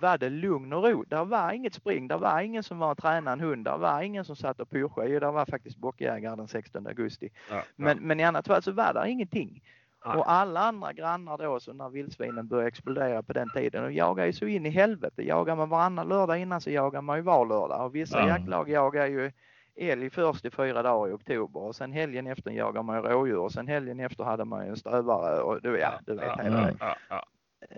var det lugn och ro. Där var inget spring, där var ingen som var en hund, där var ingen som satt och pyrschade. Jo, där var faktiskt bockjägare den 16 augusti. Ja, Men, men i annat fall så var det ingenting. Nej. Och alla andra grannar då, så när vildsvinen började explodera på den tiden, och jagade ju så in i helvete. Jagar man varannan lördag innan så jagar man ju var lördag. Och vissa Ja. jaktlag jagar ju älg först i fyra dagar i oktober och sen helgen efter jagar man ju rådjur och sen helgen efter hade man ju en stövare och du, ja, du vet ja, hela det. ja.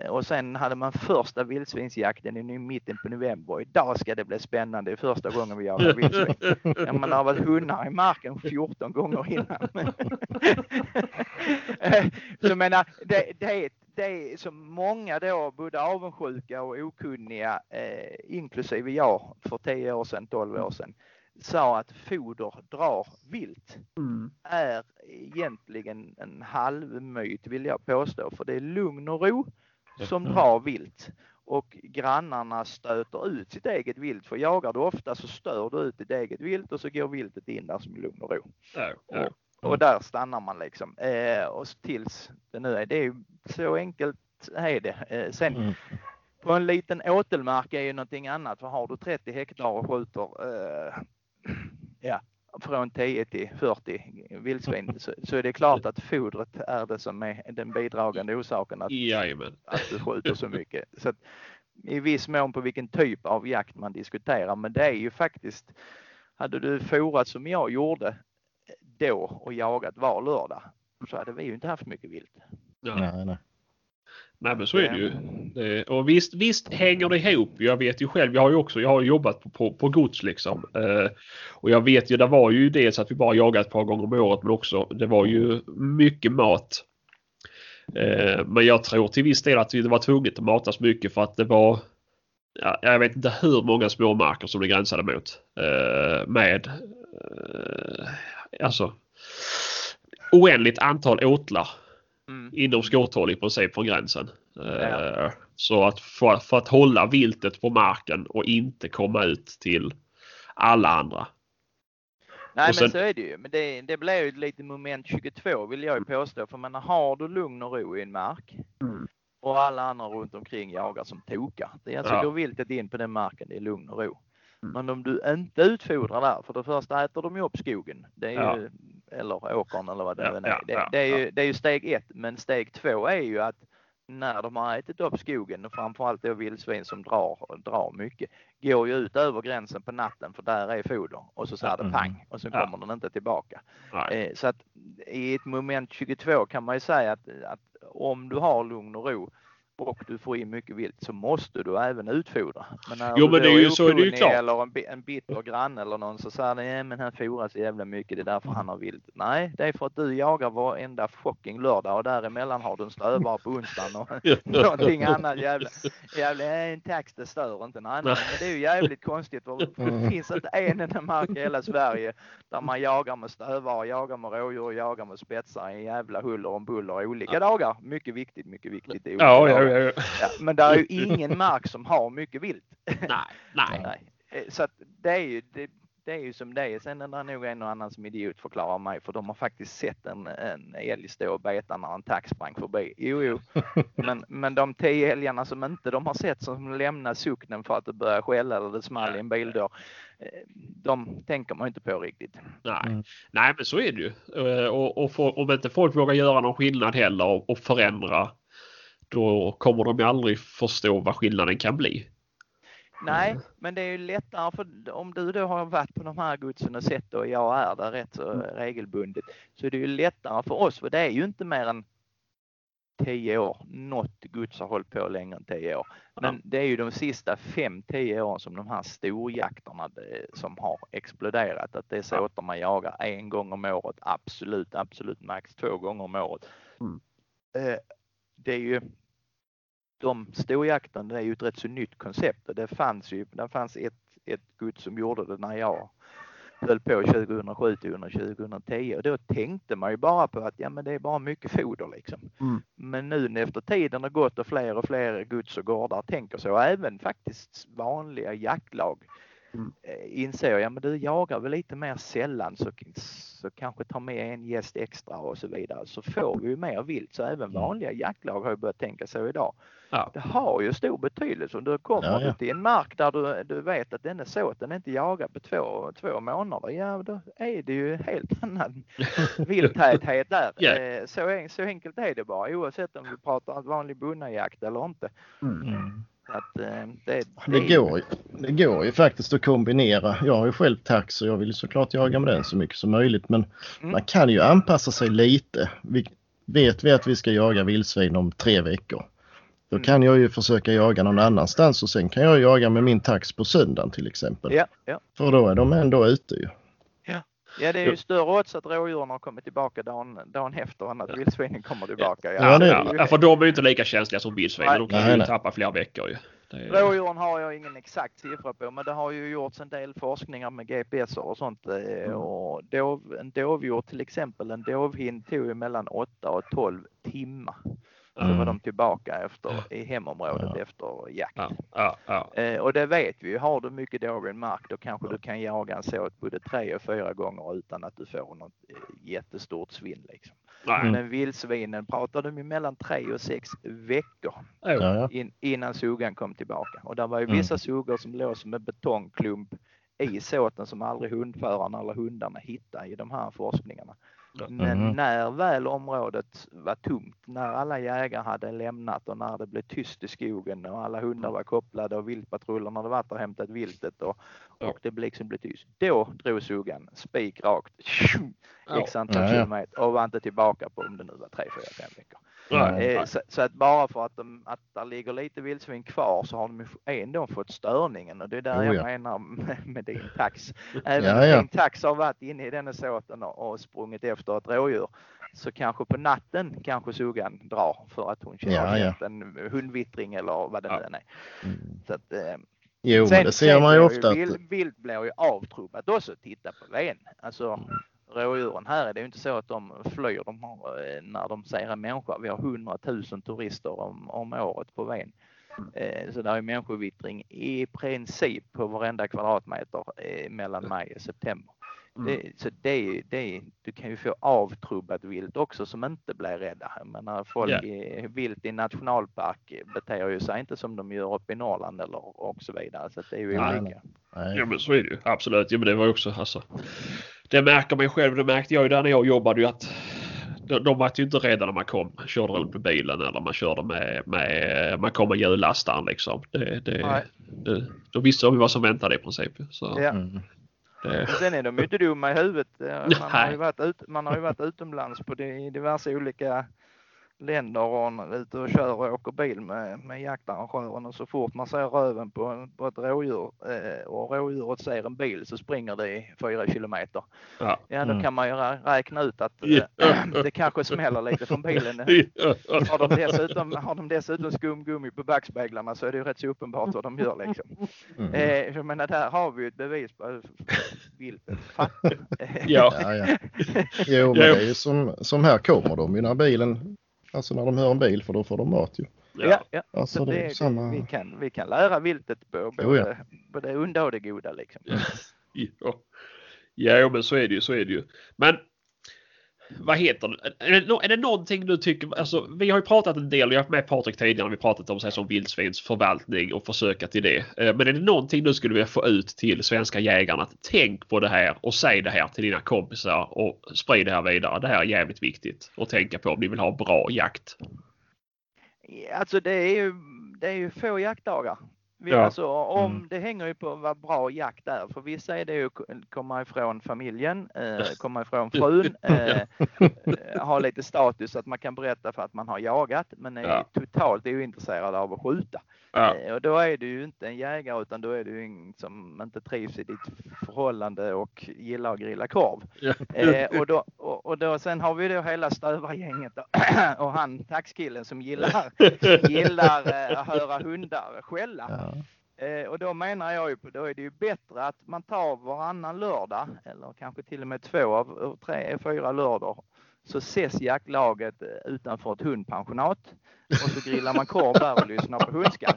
Och sen hade man första vildsvinsjakten i mitten på november. Idag ska det bli spännande. Det är första gången vi jagar vildsvin. Ja, man har varit hundar i marken 14 gånger innan. Eh, så menar, det, det, det är som många då, både avundsjuka och okunniga, eh, inklusive jag för 10 år sedan, 12 år sedan, sa att foder drar vilt Mm. är egentligen en halvmyt vill jag påstå. För det är lugn och ro som drar vilt. Och grannarna stöter ut sitt eget vilt. För jagar du ofta så stör du ut ditt eget vilt och så går viltet in där som lugn och ro. Ja, ja. Och där stannar man liksom. Eh, och tills det nu är. Det är så enkelt är det. Eh, sen Mm. på en liten åtelmark är ju någonting annat. För har du 30 hektar och skjuter eh, ja, från 10 till 40 vildsvin så, så är det klart att fodret är det som är den bidragande orsaken att, Jajamän. att du skjuter så mycket. Så att, I viss mån på vilken typ av jakt man diskuterar. Men det är ju faktiskt, hade du forat som jag gjorde då och jagat var lördag så hade vi ju inte haft mycket vilt. Nej, nej. Nej men så är det ju. Det, och visst, visst hänger det ihop. Jag vet ju själv, jag har ju också jag har jobbat på, på, på gods liksom. Eh, och jag vet ju, det var ju dels att vi bara jagade ett par gånger om året men också det var ju mycket mat. Eh, men jag tror till viss del att det var tvunget att matas mycket för att det var ja, jag vet inte hur många småmarker som det gränsade mot. Eh, med eh, alltså oändligt antal åtlar. Inom skåthåll i princip från gränsen. Eh, Ja. Så att för, för att hålla viltet på marken och inte komma ut till alla andra. Nej sen- men så är det ju. Men det, det blir ju lite moment 22 vill jag ju påstå. För man har du lugn och ro i en mark Mm. och alla andra runt omkring jagar som tokar. Det är alltså Ja. går viltet in på den marken, det är lugn och ro. Mm. Men om du inte utfodrar där, för det första äter de ju upp skogen. Det är Ja. ju, eller åkern eller vad det Ja, än är. det, ja, det, är ju, det är ju steg ett. Men steg två är ju att när de har ätit upp skogen och framförallt då vildsvin som drar, drar mycket, går ju ut över gränsen på natten för där är foder och så säger det Mm. pang och så kommer den inte tillbaka. Eh, Så att i ett moment 22 kan man ju säga att, att om du har lugn och ro och du får in mycket vilt så måste du även utfodra. Men när Jo, du men det är ju- så är det ju klart. Eller en, en bitter granne eller någon så säger nej men han fodrar så jävla mycket det är därför han har vilt. Nej, det är för att du jagar varenda fucking lördag och däremellan har du en stövare på onsdagen och någonting annat jävla, jävla en tax det stör inte. Nej, nej, men det är ju jävligt konstigt det finns inte en enda mark i hela Sverige där man jagar med stövare, jagar med rådjur, jagar med spetsar i en jävla huller om buller olika dagar. Mycket viktigt, mycket viktigt. olika Ja, ja. Ja, men det är ju ingen mark som har mycket vilt. Nej, nej. Nej. Eh, Så att det är ju det, det är ju som det är. Sen är det nog en och annan som idiot förklarar mig för de har faktiskt sett en, en älg stå och beta när en tax sprang förbi. Jo, jo. Men, men de tio älgarna som inte de har sett som lämnar socknen för att det börjar skälla eller det small i en bildörr. eh, De tänker man inte på riktigt. Nej. Mm. Nej men så är det ju. Eh, Och, och får, om inte folk vågar göra någon skillnad heller och, och förändra då kommer de ju aldrig förstå vad skillnaden kan bli. Nej, men det är ju lättare för om du då har varit på de här godsen och sett och jag är där rätt så regelbundet så är det ju lättare för oss för det är ju inte mer än tio år. Något gods har hållit på längre än tio år. Men det är ju de sista fem, tio åren som de här storjakterna eh, som har exploderat. Att det är såter man jagar en gång om året, absolut, absolut max två gånger om året. Mm. Eh, Det är ju de storjakten, är ju ett rätt så nytt koncept och det fanns ju, det fanns ett, ett gods som gjorde det när jag höll på 2007 till 2010 och då tänkte man ju bara på att ja men det är bara mycket foder liksom. Mm. Men nu efter tiden har gått och fler och fler gods och gårdar tänker så även faktiskt vanliga jaktlag Mm. eh, inser ja men du jagar väl lite mer sällan så, så kanske ta med en gäst extra och så vidare så får vi ju mer vilt så även vanliga jaktlag har ju börjat tänka så idag. Ja. Det har ju stor betydelse om du kommer Ja, ja. till en mark där du, du vet att denna såten inte jagar på två, två månader. Ja, då är det ju helt annan vilttäthet där. Eh, Så, så enkelt är det bara oavsett om vi pratar vanlig bonnajakt eller inte. Mm. Att, eh, det, Det är- går, ju, det går ju faktiskt att kombinera. Jag har ju själv tax och jag vill ju såklart jaga med den så mycket som möjligt men Mm. man kan ju anpassa sig lite. Vi, vet vi att vi ska jaga vildsvin om tre veckor. Då Mm. kan jag ju försöka jaga någon annanstans och sen kan jag jaga med min tax på söndagen till exempel. Ja, ja. För då är de ändå ute ju. Ja, det är ju större odds att rådjuren har kommit tillbaka dagen, dagen efter än att vildsvinen kommer tillbaka. Ja, det är Ja, det. ja, för de är ju inte lika känsliga som vildsvinen. De kan Nej, ju nej. tappa flera veckor ju. Är, Rådjuren har jag ingen exakt siffra på men det har ju gjorts en del forskningar med GPS och sånt. eh, Och dov, en dovhjort till exempel, en dovhind tog ju mellan 8 och 12 timmar. Så Mm. var de tillbaka efter, i hemområdet Ja. efter jakt. ja, ja, ja. Eh, och det vet vi ju, har du mycket en mark då kanske du kan jaga en såt både tre och fyra gånger utan att du får något eh, jättestort svinn. Liksom. Nej. Men vildsvinen pratar de ju mellan tre och sex veckor Ja. Ja, ja. in, innan sugan kom tillbaka. Och det var ju Mm. vissa sugar som låg som en betongklump i såten som aldrig hundförarna eller hundarna hittade i de här forskningarna. Men Mhm. när väl området var tomt, när alla jägare hade lämnat och när det blev tyst i skogen och alla hundar var kopplade och viltpatrullerna hade varit och hämtat viltet och, Ja. och det liksom blev tyst. Då drog sugan spik rakt Ja. x antal Ja, kilometer och var inte tillbaka på om det nu var tre, fyra, fem veckor. Nej. Eh, så, så att bara för att, de, att där ligger lite vildsvin kvar så har de ändå fått störningen och det är där Oh, jag ja. menar med, med din tax. Även om ja. din tax har varit inne i denna såten och, sprungit efter ett rådjur så kanske på natten kanske sugan drar för att hon känner Ja, en hundvittring eller vad det nu än är. Mm. Så att, eh, Jo, men det ser man ju ofta vilt blir ju avtrubbat också. Titta på ven. Alltså Mm. Rådjuren här är det ju inte så att de flyr de har, eh, när de ser en människa. Vi har 100 000 turister om, om året på ven. Eh, Så där är människovittring i princip på varenda kvadratmeter eh, mellan maj och september. Mm. Det, så det, är- det, du kan ju få avtrubbat vilt också som inte blir rädda. Menar, folk Ja. i, vilt i nationalpark beter ju sig inte som de gör uppe i Norrland eller och så vidare. Så det är ju Nej, olika. Nej. Ja men så är det ju. Absolut. Ja, men det var ju också alltså. Det märker man ju själv. Det märkte jag ju där när jag jobbade ju att de, de var ju inte rädda när man kom. Körde runt med bilen eller man körde med, med man kom med hjullastaren liksom. Det, det, Nej. det, då visste de ju vad som väntade i princip. Så Ja. Mm. det, Och sen är de ju inte dumma i huvudet. Man har ju varit, ut, man har ju varit utomlands på diverse olika länder och ute och kör och åker bil med, med jaktarrangören och så fort man ser röven på, på ett rådjur eh, och rådjuret ser en bil så springer det i fyra kilometer. ja. Ja, då Mm. kan man ju rä- räkna ut att eh, det kanske smäller lite från bilen. Har de, dessutom, har de dessutom skumgummi på backspeglarna så är det ju rätt så uppenbart vad de gör liksom. Mm. Eh, jag menar, där har vi ju ett bevis på viltet fattar. Ja. Ja, ja. Jo, men det är ju som, som här kommer de ju när bilen, alltså när de hör en bil för då får de mat ju. ja, ja. Alltså Så det är det, samma. vi, kan, vi kan lära viltet på både, Jo, ja. både det onda och det goda liksom. Ja. ja, men så är det ju. Så är det ju. Men vad heter det? Är det, är det någonting du tycker? Alltså, vi har ju pratat en del. Jag har med Patrik tidigare. när Vi pratat om så som vildsvins förvaltning och försöka till det. Eh, men är det någonting du skulle vilja få ut till svenska jägarna? Att tänk på det här och säg det här till dina kompisar och sprid det här vidare. Det här är jävligt viktigt att tänka på om ni vill ha bra jakt. Alltså det är ju, det är ju få jaktdagar. Vi, Ja. alltså, om, Mm. Det hänger ju på vad bra jakt är. För vissa är det ju att komma ifrån familjen, eh, komma ifrån frun, eh, eh, ha lite status så att man kan berätta för att man har jagat men är Ja. totalt ointresserad av att skjuta. Ja. Eh, Och då är du ju inte en jägare utan då är du en som inte trivs i ditt förhållande och gillar att grilla korv. Ja. Eh, och, då, och, och då, sen har vi då hela stövargänget och han taxkillen som gillar, gillar eh, att höra hundar skälla. Ja. Eh, och då menar jag ju på, då är det ju bättre att man tar varannan lördag eller kanske till och med två av av tre, fyra lördagar så ses jaktlaget eh, utanför ett hundpensionat och så grillar man korv där och lyssnar på hundskall.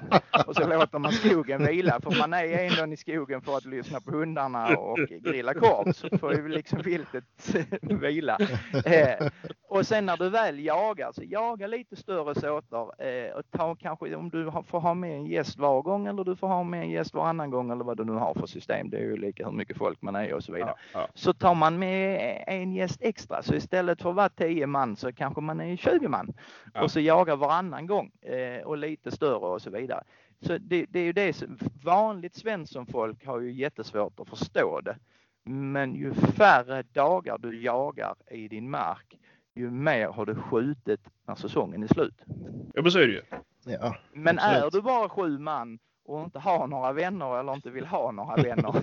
Och så låter man skogen vila för man är ändå i skogen för att lyssna på hundarna och grilla korv så får ju liksom viltet vila. Eh, och sen när du väl jagar så jaga lite större såtar eh, och ta kanske om du får ha med en gäst var gång eller du får ha med en gäst varannan gång eller vad du nu har för system. Det är ju lika hur mycket folk man är och så vidare Ja. Ja. så tar man med en gäst extra. Så istället för att vara 10 man så kanske man är 20 man. Ja. Och så jagar varannan gång eh, och lite större och så vidare. Så det, det är ju det som vanligt Svensson-folk har ju jättesvårt att förstå det. Men ju färre dagar du jagar i din mark, ju mer har du skjutit när säsongen är slut. ja, men så är det ju. Ja. Men Absolut. är du bara sju man och inte har några vänner eller inte vill ha några vänner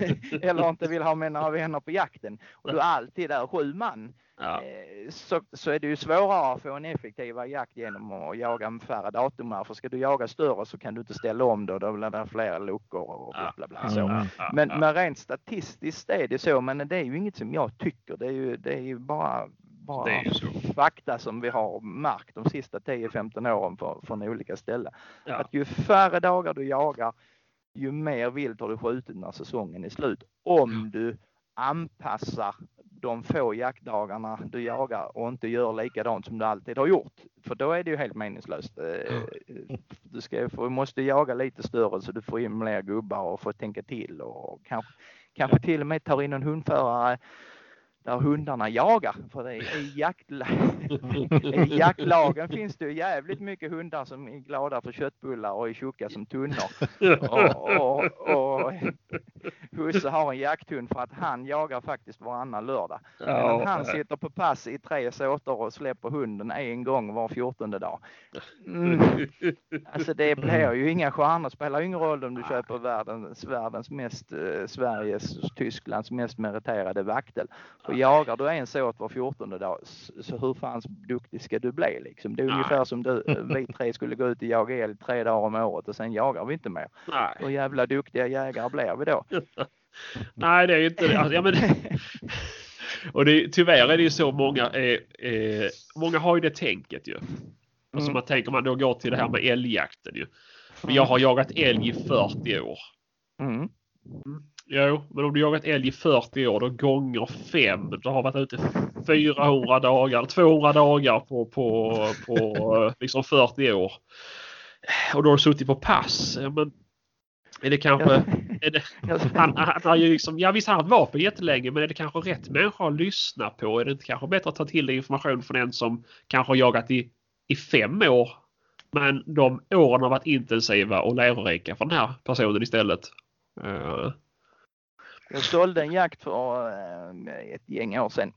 eller inte vill ha med några vänner på jakten och du alltid är sju man Ja. eh, så, så är det ju svårare att få en effektivare jakt genom att jaga med färre datum. För ska du jaga större så kan du inte ställa om då, då blir det fler luckor och bla bla bla. Så. Men, men rent statistiskt är det så, men det är ju inget som jag tycker. Det är ju, det är ju bara, bara Det fakta som vi har märkt de sista 10-15 åren för, från olika ställen. Ja. Att ju färre dagar du jagar, ju mer vilt har du skjutit när säsongen är slut. Om du anpassar de få jaktdagarna du jagar och inte gör likadant som du alltid har gjort. För då är det ju helt meningslöst. Eh, Du ska, få- måste jaga lite större så du får in fler gubbar och får tänka till och kanske, kanske till och med tar in en hundförare där hundarna jagar. För det är i, jaktla, i jaktlagen finns det jävligt mycket hundar som är glada för köttbullar och är tjocka som tunnor. Och, och, och Husse har en jakthund för att han jagar faktiskt varannan lördag. Medan han sitter på pass i tre såter och släpper hunden en gång var fjortonde dag. Mm. Alltså det blir ju inga stjärnor. spelar ingen roll om du köper världens, världens mest, eh, Sveriges, Tysklands mest meriterade vaktel. För jagar du en såt var fjortonde dag, så hur fan duktig ska du bli liksom? Det är Nej. ungefär som du, vi tre skulle gå ut och jaga älg tre dagar om året och sen jagar vi inte mer. Nej. Hur jävla duktiga jägare blir vi då? Nej, det är ju inte det. Alltså, ja, men, och det, är- tyvärr är det ju så många, eh, eh, många har ju det tänket ju. Alltså Mm. man tänker man då går till det här med älgjakten ju. Men jag har jagat älg i 40 år. Mm. Jo, men om du jagat älg i 40 år då gånger fem. Du har varit ute 400 dagar, 200 dagar på, på, på eh, liksom 40 år. Och då har du suttit på pass. Men är det kanske... Är det, han, han har ju liksom, ja visst han har haft vapen jättelänge men är det kanske rätt människa att lyssna på? Är det inte kanske bättre att ta till dig information från en som kanske har jagat i, i fem år men de åren har varit intensiva och lärorika för den här personen istället? Eh, Jag sålde en jakt för eh, ett gäng år sedan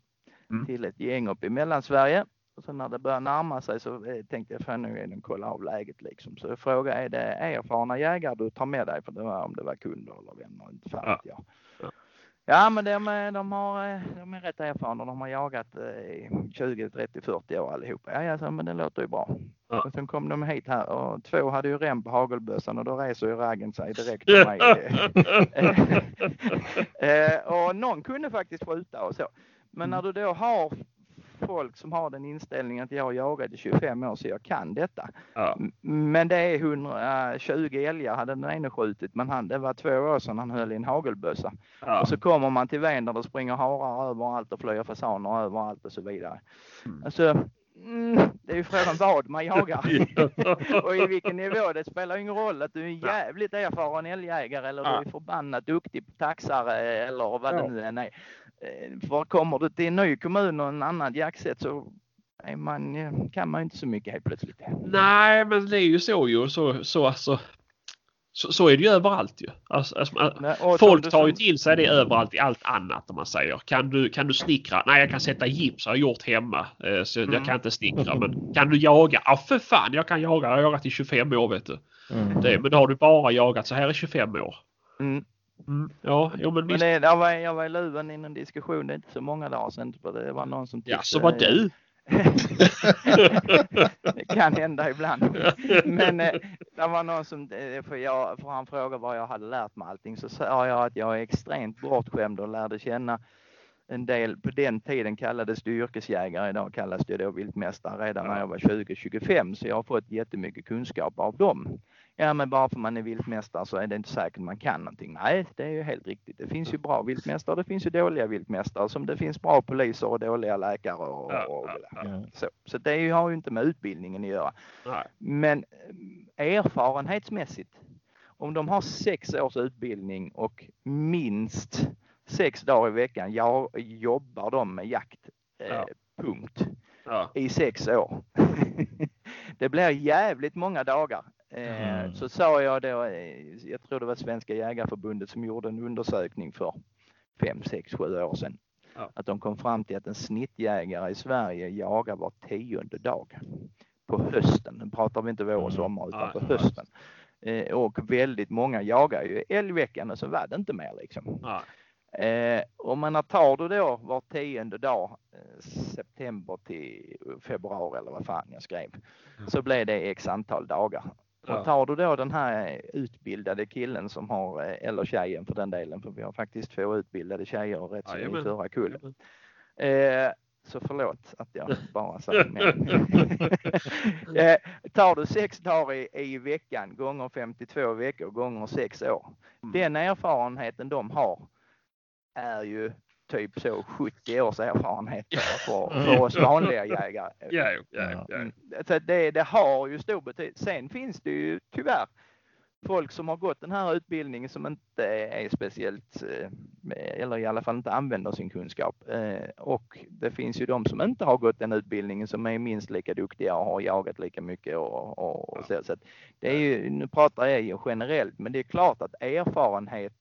Mm. till ett gäng uppe i Mellansverige. Och sen när det började närma sig så eh, tänkte jag fan nu är kolla av läget liksom. Så jag frågade är det erfarna jägare du tar med dig? För det var om det var kunder eller vänner, inte fan Ja. jag. Ja. Men de, är- de, har, eh, de är rätt erfarna. De har jagat eh, i 20, 30, 40 år allihopa. Ja, ja så, men det låter ju bra. Ja. Och sen kom de hit här och två hade ju rem på hagelbössan och då reser ju raggen sig direkt på mig. Eh, och någon kunde faktiskt skjuta och så. Men när du då har folk som har den inställningen att jag jagade 25 år så jag kan detta. ja. Men det är 120 älgar hade den ene skjutit men han, det var två år sedan han höll i en hagelbössa. Ja. Och så kommer man till ven där det springer harar överallt och flyger fasaner överallt och så vidare. Mm. Alltså, mm, det är ju frågan vad man jagar. och i vilken nivå. Det spelar ingen roll att du är en jävligt erfaren älgjägare eller Ja. du är förbannat duktig på taxare eller vad Ja. det nu än är. Eh, För kommer du till en ny kommun och en annan jaktsätt så man, eh, kan man inte så mycket helt plötsligt. Nej, men det är ju så ju. Så, så alltså. Så, så är det ju överallt ju. Alltså, alltså, Nej, folk tar ju som- till sig det överallt i allt annat om man säger. Kan du, kan du snickra? Nej jag kan sätta gips, har jag gjort hemma. Eh, Så Mm. jag kan inte snickra. Men kan du jaga? Ja för fan jag kan jaga. Jag har jagat i 25 år vet du. Mm. Det, men då har du bara jagat så här i 25 år. Mm. Ja, jo men Men det, jag, var, jag var i luven i en diskussion, det är inte så många dagar sedan, det var någon som Ja, så var du. det kan hända ibland. Men eh, det var någon som, eh, för, jag, för han frågade vad jag hade lärt mig allting, så sa jag att jag är extremt bortskämd och lärde känna en del, på den tiden kallades det yrkesjägare, idag kallas det då viltmästare redan när jag var 20-25 så jag har fått jättemycket kunskap av dem. Ja men bara för man är viltmästare så är det inte säkert man kan någonting. Nej det är ju helt riktigt. Det finns ju bra viltmästare det finns ju dåliga viltmästare som det finns bra poliser och dåliga läkare och, och. Ja. så. Så det har ju inte med utbildningen att göra. Men eh, erfarenhetsmässigt, om de har sex års utbildning och minst sex dagar i veckan ja, jobbar de med jakt, eh, Ja. punkt, Ja. i sex år. det blir jävligt många dagar. Eh, Mm. Så sa jag då, eh, jag tror det var Svenska Jägarförbundet som gjorde en undersökning för fem, sex, sju år sedan. Ja. Att de kom fram till att en snittjägare i Sverige jagar var tionde dag på hösten. Nu pratar vi inte vår och Mm. sommar utan på hösten. Eh, Och väldigt många jagar ju älgveckan och så var det inte mer liksom. Eh, och men tar du då var tionde dag, eh, september till februari eller vad fan jag skrev, så blir det x antal dagar. Ja. Och tar du då den här utbildade killen som har, eh, eller tjejen för den delen, för vi har faktiskt två utbildade tjejer och rätt så i förra kullen. Eh, så förlåt att jag bara sa men. eh, tar du sex dagar i, i veckan gånger 52 veckor gånger sex år. Mm. Den erfarenheten de har är ju typ så 70 års erfarenhet för, för oss vanliga jägare. Ja, ja, ja. Mm. Så det, det har ju stor betydelse. Sen finns det ju tyvärr folk som har gått den här utbildningen som inte är speciellt, eh, eller i alla fall inte använder sin kunskap. Eh, Och det finns ju de som inte har gått den utbildningen som är minst lika duktiga och har jagat lika mycket och, och, och så. så det är ju, nu pratar jag ju generellt, men det är klart att erfarenhet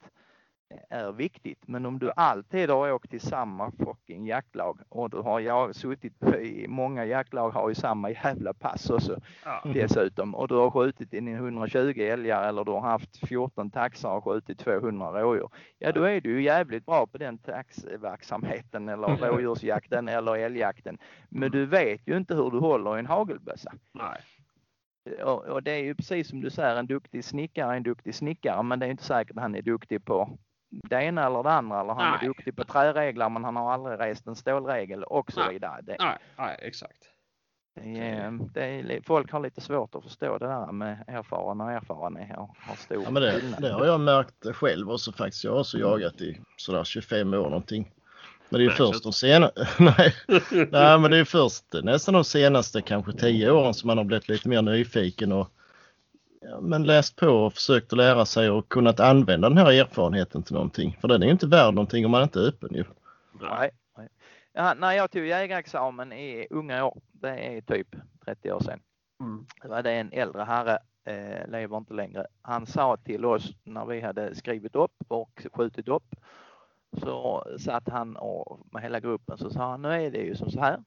är viktigt. Men om du alltid har åkt till samma fucking jaktlag och du har jag, suttit i många jaktlag har ju samma jävla pass också Ja. dessutom och du har skjutit in 120 älgar eller du har haft 14 taxar och skjutit 200 rådjur. Ja då är du ju jävligt bra på den taxverksamheten eller rådjursjakten eller älgjakten. Men du vet ju inte hur du håller i en hagelbössa. Nej. Och, och det är ju precis som du säger, en duktig snickare är en duktig snickare men det är inte säkert att han är duktig på det ena eller det andra eller han är Nej. duktig på träregler men han har aldrig rest en stålregel och så Nej. vidare. Det, Nej, nej, exakt. det är, det är, li- folk har lite svårt att förstå det där med erfaren och erfarenhet har, har stor Ja, men det, det har jag märkt själv också faktiskt. Jag har också jagat i sådär 25 år någonting. Men det är ju Nej, först de senaste, nej, nej men det är först nästan de senaste kanske 10 åren som man har blivit lite mer nyfiken och men läst på och försökt att lära sig och kunnat använda den här erfarenheten till någonting. För den är ju inte värd någonting om man inte är öppen ju. Nej, nej. Ja, när jag tog jägarexamen i unga år, det är typ 30 år sedan, Mm. det var det en äldre herre, eh, lever inte längre, han sa till oss när vi hade skrivit upp och skjutit upp, så satt han och med hela gruppen så sa han, nu är det ju som så här,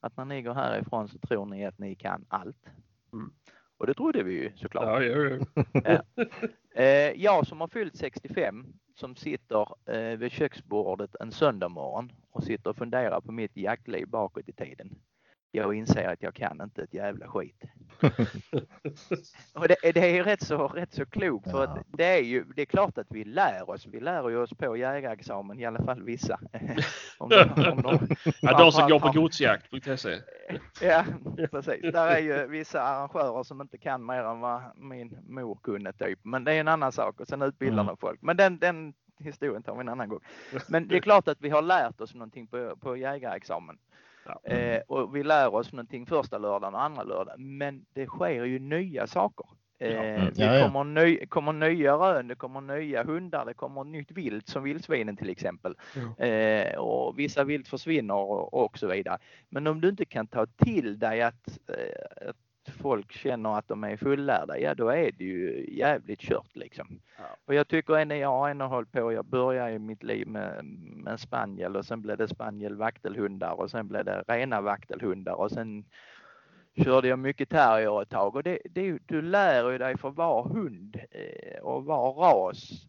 att när ni går härifrån så tror ni att ni kan allt. Mm. Och det trodde vi ju såklart. Ja, jo, jo. Eh, jag som har fyllt 65 som sitter eh, vid köksbordet en söndag morgon och sitter och funderar på mitt jaktliv bakåt i tiden. Jag inser att jag kan inte ett jävla skit. och det, det är ju rätt så, rätt så klokt för att det är ju, det är klart att vi lär oss. Vi lär ju oss på jägarexamen, i alla fall vissa. om de, om de, Ja, de som går på godsjakt.se. Ja, precis. Där är ju vissa arrangörer som inte kan mer än vad min mor kunde typ. Men det är en annan sak och sen utbildar Mm. de folk. Men den, den historien tar vi en annan gång. Men det är klart att vi har lärt oss någonting på, på jägarexamen. Ja. Eh, och vi lär oss någonting första lördagen och andra lördagen. Men det sker ju nya saker. Eh, Mm. Det Ja, ja. kommer, ny, kommer nya rön, det kommer nya hundar, det kommer nytt vilt som vildsvinen till exempel. Eh, och vissa vilt försvinner och, och så vidare. Men om du inte kan ta till dig att, eh, att folk känner att de är fullärda, ja då är det ju jävligt kört liksom. Ja. Och jag tycker jag har ändå hållit på, jag började i mitt liv med, med spaniel och sen blev det spaniel vaktelhundar och sen blev det rena vaktelhundar och sen körde jag mycket terrier ett tag och det, det, du lär ju dig för var hund eh, och var ras.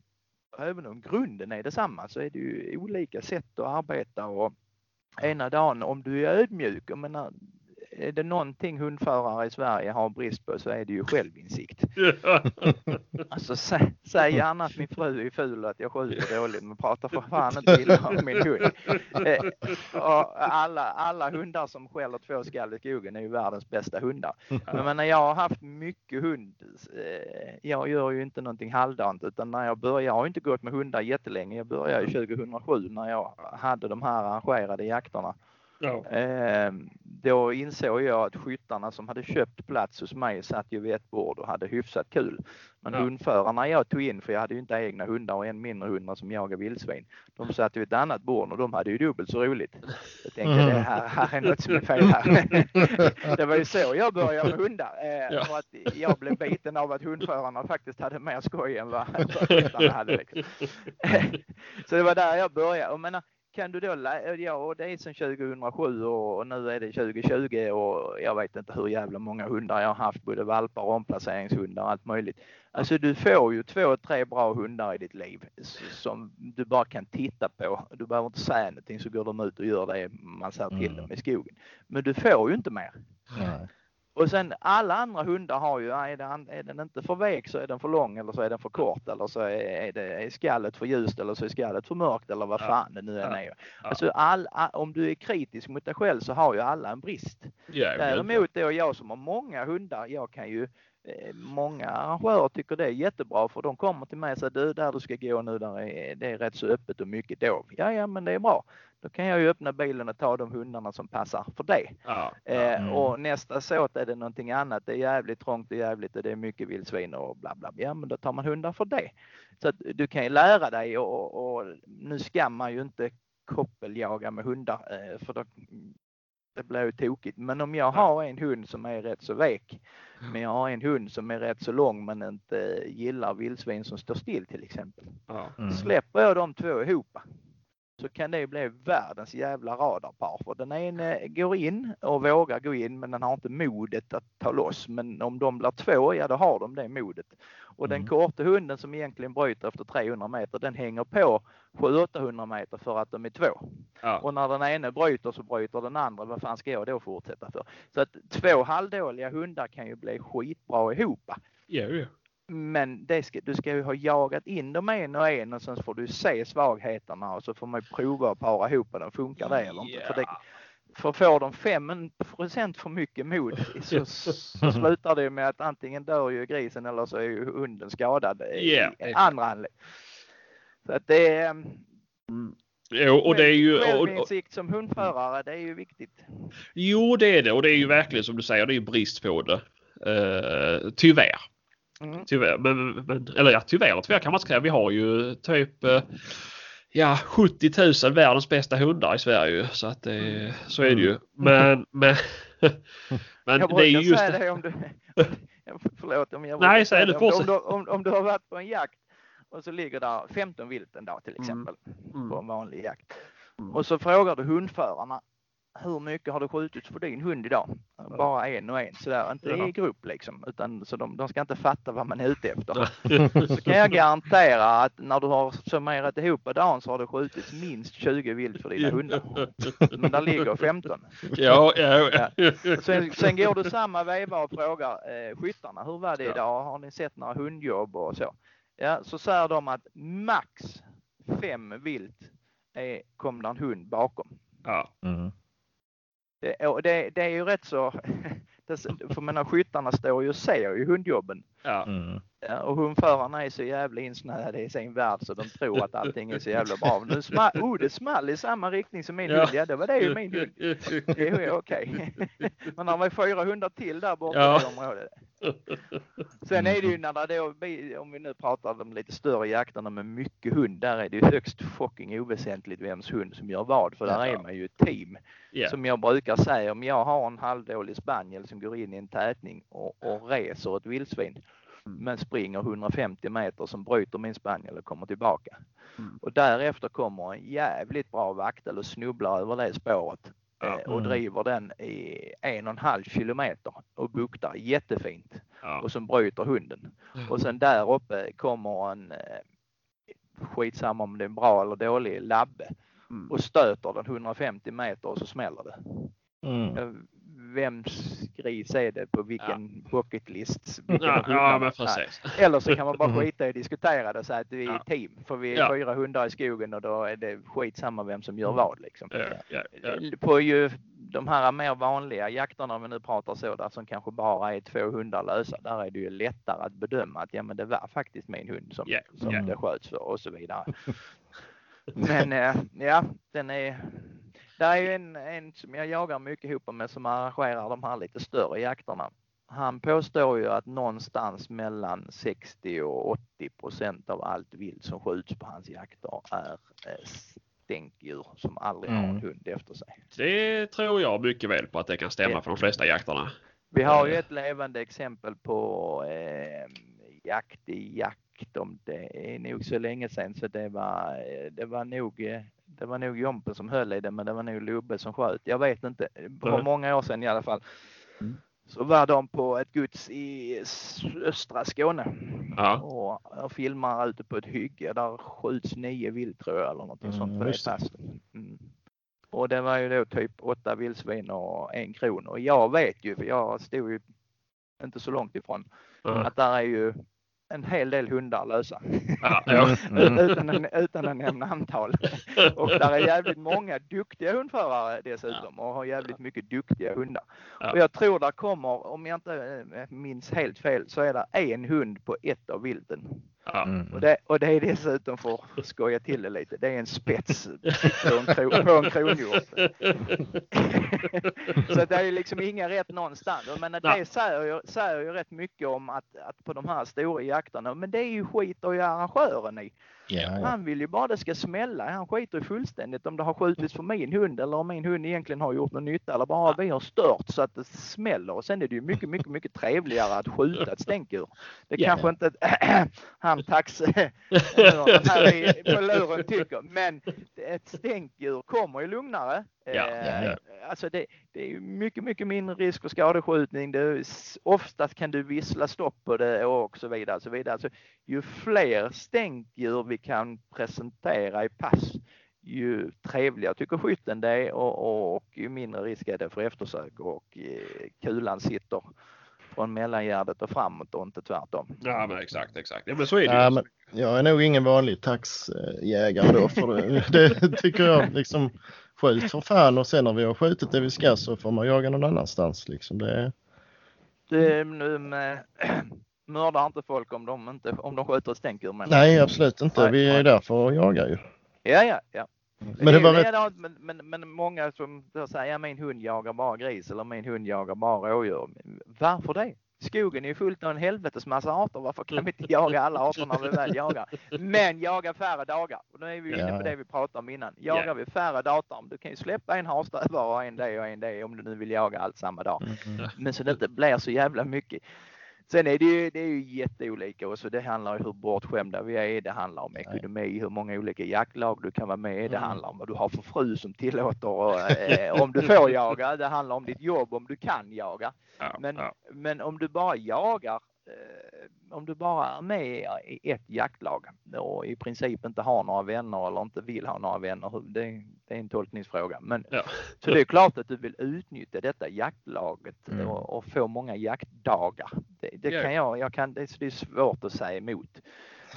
Även om grunden är detsamma så är det ju olika sätt att arbeta och ena dagen om du är ödmjuk, jag menar, är det någonting hundförare i Sverige har brist på så är det ju självinsikt. Alltså sä, säg gärna att min fru är ful och att jag skjuter dåligt men prata för fan inte illa om min hund. Eh, och alla, alla hundar som skäller två skall i skogen är ju världens bästa hundar. Men, men när jag har haft mycket hund, eh, jag gör ju inte någonting halvdant utan när jag började, jag har inte gått med hundar jättelänge, jag började ju 2007 när jag hade de här arrangerade jakterna. Ja. Eh, då insåg jag att skyttarna som hade köpt plats hos mig satt ju vid ett bord och hade hyfsat kul. Men Ja. hundförarna jag tog in, för jag hade ju inte egna hundar och än mindre hundar som jagar vildsvin. De satt vid ett annat bord och de hade ju dubbelt så roligt. Jag tänkte det här, här är något som är fel här. det var ju så jag började med hundar. Eh, Ja. att jag blev biten av att hundförarna faktiskt hade mer skoj än vad skyttarna hade. Liksom. så det var där jag började. Och menar, kan du då, ja och det är sedan 2007 och nu är det 2020 och jag vet inte hur jävla många hundar jag har haft, både valpar och omplaceringshundar och allt möjligt. Alltså du får ju två, tre bra hundar i ditt liv som du bara kan titta på. Du behöver inte säga någonting så går de ut och gör det man säger till Mm. dem i skogen. Men du får ju inte mer. Nej. Och sen alla andra hundar har ju, är, den, är den inte för vek så är den för lång eller så är den för kort eller så är, är, det, är skallet för ljust eller så är skallet för mörkt eller vad Ja. fan det nu än är. Ja. Alltså all, om du är kritisk mot dig själv så har ju alla en brist. Ja, Däremot då jag som har många hundar, jag kan ju Många arrangörer tycker det är jättebra för de kommer till mig och säger du där du ska gå nu där är, det är rätt så öppet och mycket dov. Ja, ja men det är bra. Då kan jag ju öppna bilen och ta de hundarna som passar för det. Ja. Eh, Mm. Och nästa såt är det någonting annat. Det är jävligt trångt och jävligt och det är mycket vildsvin och bla bla. Ja men då tar man hundar för det. Så att du kan ju lära dig och, och nu ska man ju inte koppeljaga med hundar eh, för då, det blir ju tokigt. Men om jag har en hund som är rätt så vek men jag har en hund som är rätt så lång men inte gillar vildsvin som står still till exempel. Ja. Mm. Släpper jag de två ihop så kan det bli världens jävla radarpar. För den ene går in och vågar gå in men den har inte modet att ta loss. Men om de blir två, ja då har de det modet. Och den Mm. korta hunden som egentligen bryter efter 300 meter, den hänger på 700-800 meter för att de är två. Ja. Och när den ene bryter så bryter den andra. Vad fan ska jag då fortsätta för? Så att två halvdåliga hundar kan ju bli skitbra ihop. Ja, ja. Men det ska, du ska ju ha jagat in dem en och en och sen får du se svagheterna och så får man prova att para ihop dem. Funkar det eller inte? För, det, för får de 5 procent för mycket mod så, så slutar det med att antingen dör ju grisen eller så är ju hunden skadad i andra anledning. Så att det är Jo, och det är ju... Självinsikt som hundförare, det är ju viktigt. jo, det är det. Och det är ju verkligen som du säger, det är ju brist på det. Uh, tyvärr. Mm. Tyvärr. Men, men, eller ja, tyvärr och tyvärr kan man inte säga. Vi har ju typ eh, ja, 70 000 världens bästa hundar i Sverige. Så att det, så är det ju. Men, men, men jag det är just säga det. om du... Förlåt om jag Nej, säg det, om, om, du, om, om du har varit på en jakt och så ligger där 15 vilt en dag till Mm. exempel Mm. på en vanlig jakt. Mm. Och så frågar du hundförarna hur mycket har du skjutit för din hund idag? Bara en och en sådär, inte i grupp liksom. Utan, så de, de ska inte fatta vad man är ute efter. Så kan jag garantera att när du har summerat ihop dagen så har det skjutits minst 20 vilt för dina hundar. Men där ligger 15. Ja, ja, ja. Sen, sen går du samma veva och frågar eh, skyttarna, hur var det idag? Har ni sett några hundjobb och så? Ja, så säger de att max fem vilt är, kom det en hund bakom. ja. Mm. Det, och det, det är ju rätt så, det, för jag menar skyttarna står ju och ser ju hundjobben ja. Mm. Ja, och hundförarna är så jävla insnöade i sin värld så de tror att allting är så jävla bra. Nu small, oh, det small i samma riktning som min Ja. hund. Ja, det var det ju min hund. Det är okej. Men han var fyra hundar till där borta Ja. i det området. Sen är det ju när det då, om vi nu pratar om lite större jakterna med mycket hund, där är det ju högst fucking oväsentligt vems hund som gör vad. För där Ja. är man ju ett team. Ja. Som jag brukar säga, om jag har en halvdålig spaniel som går in i en tätning och, och reser ett vildsvin Mm. men springer 150 meter som bryter min spaniel och kommer tillbaka. Mm. Och därefter kommer en jävligt bra vaktel och snubblar över det spåret Ja. eh, och Mm. driver den i en och en halv kilometer och buktar jättefint Ja. och som bryter hunden. Och sen där uppe kommer en eh, skitsamma om det är en bra eller dålig labbe Mm. och stöter den 150 meter och så smäller det. Mm. Vems gris är det på vilken bucketlist? Vilken Ja, ja, men precis. Eller så kan man bara skita i att diskutera det och säga att vi är Ja. team. För vi är Ja. fyra hundar i skogen och då är det skitsamma vem som gör Mm. vad liksom. Ja, ja, ja. På ju de här mer vanliga jakterna om vi nu pratar så där som kanske bara är två hundar lösa. Där är det ju lättare att bedöma att ja men det var faktiskt min hund som, Ja, som ja. det sköts för och så vidare. Men eh, ja, den är det är ju en, en som jag jagar mycket ihop med som arrangerar de här lite större jakterna. Han påstår ju att någonstans mellan 60 och 80 procent av allt vilt som skjuts på hans jakter är eh, stänkdjur som aldrig har en Mm. hund efter sig. Det tror jag mycket väl på att det kan stämma för de flesta jakterna. Vi har ju ett levande exempel på eh, jakt i jakt om det är nog så länge sedan så det var, eh, det var nog eh, det var nog Jompen som höll i det men det var nog Lubbe som sköt. Jag vet inte. För Nej. många år sedan i alla fall. Mm. Så var de på ett gods i östra Skåne Ja. och, och filmar ute på ett hygge. Där skjuts nio vilt tror jag eller något Mm, sånt på det det. passet. Mm. Och det var ju då typ åtta vildsvin och en kron. Och jag vet ju, för jag stod ju inte så långt ifrån, Ja. att där är ju en hel del hundar lösa. Ja, ja. Mm. utan, utan att nämna antal. Och där är jävligt många duktiga hundförare dessutom och har jävligt mycket duktiga hundar. Ja. Och jag tror där kommer, om jag inte eh, minns helt fel, så är det en hund på ett av vilten. Ja. Mm. Och det, och det är dessutom för att skoja till det lite, det är en spets på en, kro, på en kronhjort. så det är ju liksom inga rätt någonstans. Men Nej. det säger ju, säger ju rätt mycket om att, att på de här stora jakterna, men det är ju skit och arrangören i. Ja, ja. Han vill ju bara det ska smälla. Han skiter ju fullständigt om det har skjutits för min hund eller om min hund egentligen har gjort någon nytta eller bara vi har stört så att det smäller. Och sen är det ju mycket, mycket, mycket trevligare att skjuta ett stänkur. Det Ja. kanske inte han tax här i- på luren tycker, men ett stänkur kommer ju lugnare. Ja, Eh, ja, Alltså det, det är mycket, mycket mindre risk för skadeskjutning. Det oftast kan du vissla stopp på det och så vidare. Så vidare. Alltså, ju fler stänkdjur vi kan presentera i pass, ju trevligare tycker skytten det är och, och, och ju mindre risk är det för eftersök och eh, kulan sitter från mellangärdet och framåt och inte tvärtom. ja, men exakt, exakt. Ja, men så är det Ja, men jag är nog ingen vanlig taxjägare då. För det, det tycker jag liksom skjut för fan och sen när vi har skjutit det vi ska så får man jaga någon annanstans. Liksom. Det, Det, nu med, mördar inte folk om de, inte, om de skjuter ett stänkur. Men, nej, absolut inte. Nej, Vi är nej. där för att jaga ju. Ja, ja, ja. Men det var rätt... likadant, men, men, men många som säger min hund jagar bara gris eller min hund jagar bara rådjur. Varför det? Skogen är ju fullt av en helvetes massa arter. Varför kan vi inte jaga alla arter när vi väl jagar? Men jaga färre dagar. Och nu är vi inne på det vi pratade om innan. Jagar Ja. vi färre dagar, du kan ju släppa en havstövare och en det och en det om du nu vill jaga allt samma dag. Mm. Men så det inte blir så jävla mycket. Sen är det ju, det är ju jätteolika och så det handlar ju hur bortskämda vi är. Det handlar om ekonomi, hur många olika jaktlag du kan vara med i. Det Mm. handlar om vad du har för fru som tillåter eh, om du får jaga. Det handlar om ditt jobb, om du kan jaga. Ja, Men, men om du bara jagar, eh, om du bara är med i ett jaktlag och i princip inte har några vänner eller inte vill ha några vänner, det, är en tolkningsfråga. Men, Ja. Så det är klart att du vill utnyttja detta jaktlaget Mm. och, och få många jaktdagar. Det, det Ja. kan jag, jag kan, det, är- det är svårt att säga emot.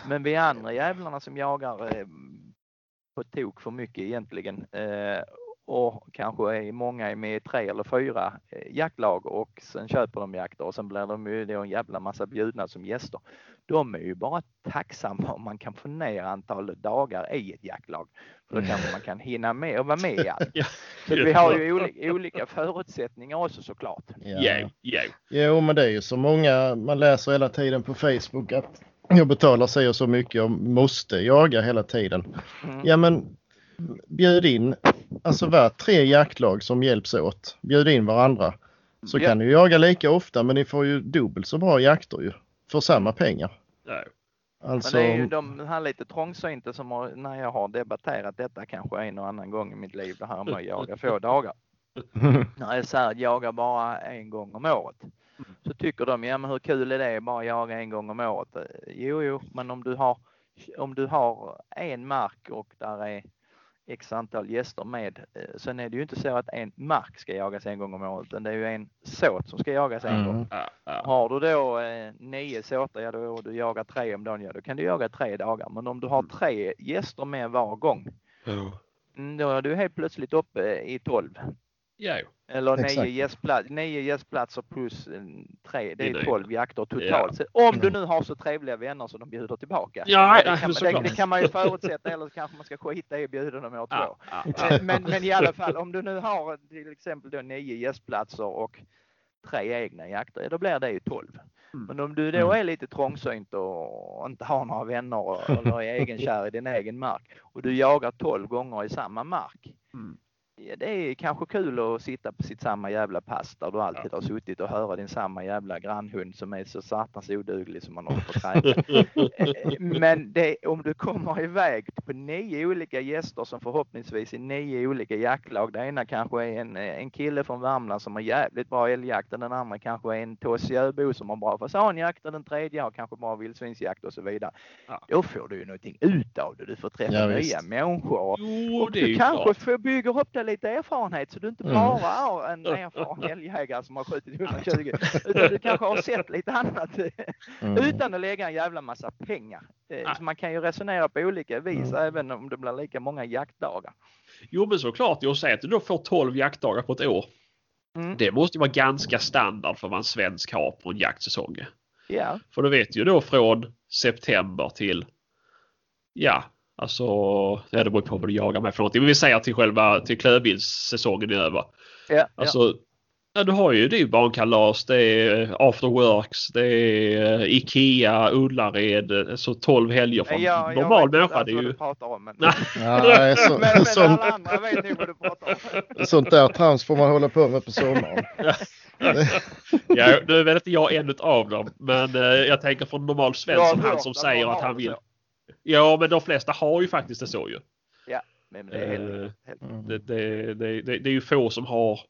Men vi andra jävlarna som jagar eh, på tok för mycket egentligen eh, och kanske är många är med i tre eller fyra eh, jaktlag och sen köper de jakter och sen blir de ju då en jävla massa bjudna som gäster. De är ju bara tacksamma om man kan få ner antalet dagar i ett jaktlag. För då kanske man kan hinna med och vara med i allt. Ja. Så vi har ju olika, olika förutsättningar också såklart. Ja, ja. Jo, men det är ju så många, man läser hela tiden på Facebook att jag betalar sig och så mycket och måste jaga hela tiden. Mm. Ja, men bjud in, alltså var tre jaktlag som hjälps åt. Bjud in varandra. Så Ja. kan ni jaga lika ofta men ni får ju dubbelt så bra jakter ju. För samma pengar. ja. Alltså, Men det är ju de här lite trångsynta som har, när jag har debatterat detta kanske en och annan gång i mitt liv, det här med att jaga få dagar. När jag säger jaga bara en gång om året. Så tycker de, ja men hur kul är det bara jaga en gång om året? Eh, Jo, jo, men om du har, om du har en mark och där är x antal gäster med. eh, Sen är det ju inte så att en mark ska jagas en gång om året, utan det är ju en såt som ska jagas en gång. mm. ja, ja. Har du då eh, nio såtar, ja då och du jagar tre om dagen, ja då kan du jaga tre dagar. Men om du har tre gäster med var gång, mm, då är du helt plötsligt uppe i 12. Ja, Eller nio, Exakt. gästpla- nio gästplatser plus eh, tre, det är. 12 jakter totalt. Ja. Om du Mm. nu har så trevliga vänner så de bjuder tillbaka. Ja, det, kan, man- det, det kan man ju förutsätta eller så kanske man ska skita i att bjuda dem år två. ja, ja, ja. Eh, Men, men i alla fall, om du nu har till exempel då nio gästplatser och tre egna jakter, ja, då blir det ju 12. Mm. Men om du då Mm. är lite trångsynt och inte har några vänner och- eller är egenkär i din egen mark och du jagar 12 gånger i samma mark. Mm. Det är kanske kul att sitta på sitt samma jävla pass där du alltid har suttit och höra din samma jävla grannhund som är så satans oduglig som man håller på att Men det, om du kommer iväg på nio olika gäster som förhoppningsvis är nio olika jaktlag. Det ena kanske är en, eh, en kille från Värmland som har jävligt bra älgjakt och den andra kanske är en tossiöbo som har bra fasanjakt och den tredje har kanske bra vildsvinsjakt och så vidare. Ja. Då får du ju någonting utav det. Du får träffa Ja, nya människor. Jo, och det du kanske får bygger upp dig lite erfarenhet så du inte Mm. bara har en erfaren älgjägare som har skjutit 120 utan du kanske har sett lite annat Mm. utan att lägga en jävla massa pengar. Eh. Så man kan ju resonera på olika vis Mm. även om det blir lika många jaktdagar. Jo, men såklart. Jag säger att du då får 12 jaktdagar på ett år. Mm. Det måste ju vara ganska standard för vad en svensk har på en jaktsäsong. Ja, För du vet ju då från september till ja, alltså ja, det beror på vad du jagar med för någonting. Men vi säger till själva till klövviltssäsongen är över. ja, Alltså, ja, du har ju det är barnkalas, det är after works, det är eh, Ikea, Ullared, alltså 12 helger för ja. en Jag, jag normal vet inte människa. Det är vad ju... du pratar om. Men, Nej. Nej, så, men, men sånt, alla andra vet nog vad du pratar om. sånt där trams får man hålla på med på sommaren. Ja, nu är väl inte jag en av dem, men eh, jag tänker för en normal svensk som han som säger att han vill. Ja, men de flesta har ju faktiskt det så ju. Men det är helt, Eh, helt. Det, det, det, det, är ju få som har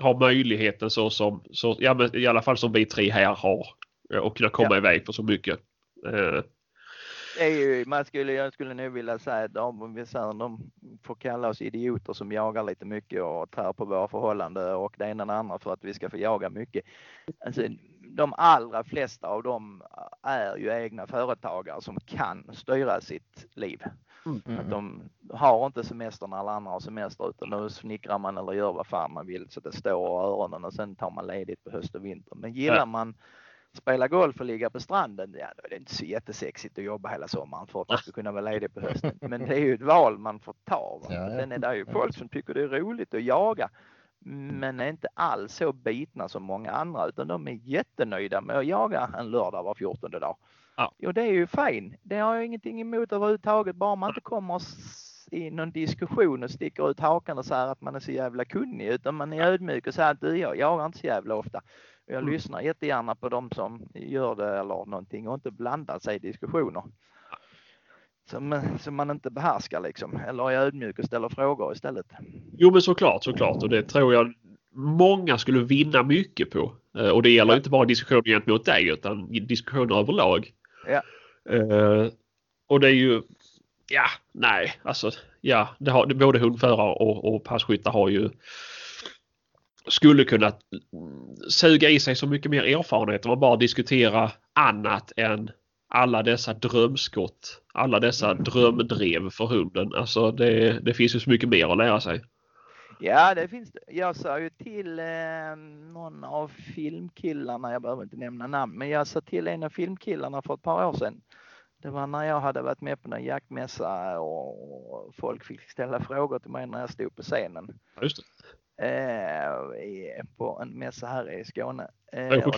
har möjligheten så som, så, ja, men i alla fall som vi tre här har. Och kunna komma Ja. iväg på så mycket. Eh, Det är ju, man skulle, jag skulle nog vilja säga att de, vi säger, de får kalla oss idioter som jagar lite mycket och tär på våra förhållanden och det ena och det andra för att vi ska få jaga mycket. Alltså, de allra flesta av dem är ju egna företagare som kan styra sitt liv. Att Mm. de har inte semester när alla andra har semester utan då snickrar man eller gör vad fan man vill så det står i öronen och sen tar man ledigt på höst och vinter. Men gillar man spela golf och ligga på stranden, ja då är det inte så jättesexigt att jobba hela sommaren för att man ska kunna vara ledig på hösten. Men det är ju ett val man får ta. Va? Sen är det ju folk som tycker det är roligt att jaga men är inte alls så bitna som många andra utan de är jättenöjda med att jaga en lördag var 14 dag. Ja. Och det är ju fine. Det har jag ingenting emot överhuvudtaget bara man inte kommer i någon diskussion och sticker ut hakan och säger att man är så jävla kunnig utan man är ödmjuk och säger att du, jag jagar inte så jävla ofta. Jag Mm. lyssnar jättegärna på de som gör det eller någonting och inte blandar sig i diskussioner. Som, som man inte behärskar liksom. Eller är ödmjuk och ställer frågor istället. jo men såklart, såklart. Och det tror jag många skulle vinna mycket på. Eh, och det gäller Ja. inte bara diskussioner gentemot dig utan diskussioner överlag. Ja. Eh, och det är ju, ja, nej, alltså, ja, det har, både hundförare och, och passkyttar har ju skulle kunna suga i sig så mycket mer erfarenhet man bara diskutera annat än alla dessa drömskott. Alla dessa drömdrev för hunden. Alltså det, det finns ju så mycket mer att lära sig. Ja, det finns det. Jag sa ju till eh, någon av filmkillarna, jag behöver inte nämna namn, men jag sa till en av filmkillarna för ett par år sedan. Det var när jag hade varit med på någon jaktmässa och folk fick ställa frågor till mig när jag stod på scenen. Just det. Eh, på en mässa här i Skåne. Eh, Är det på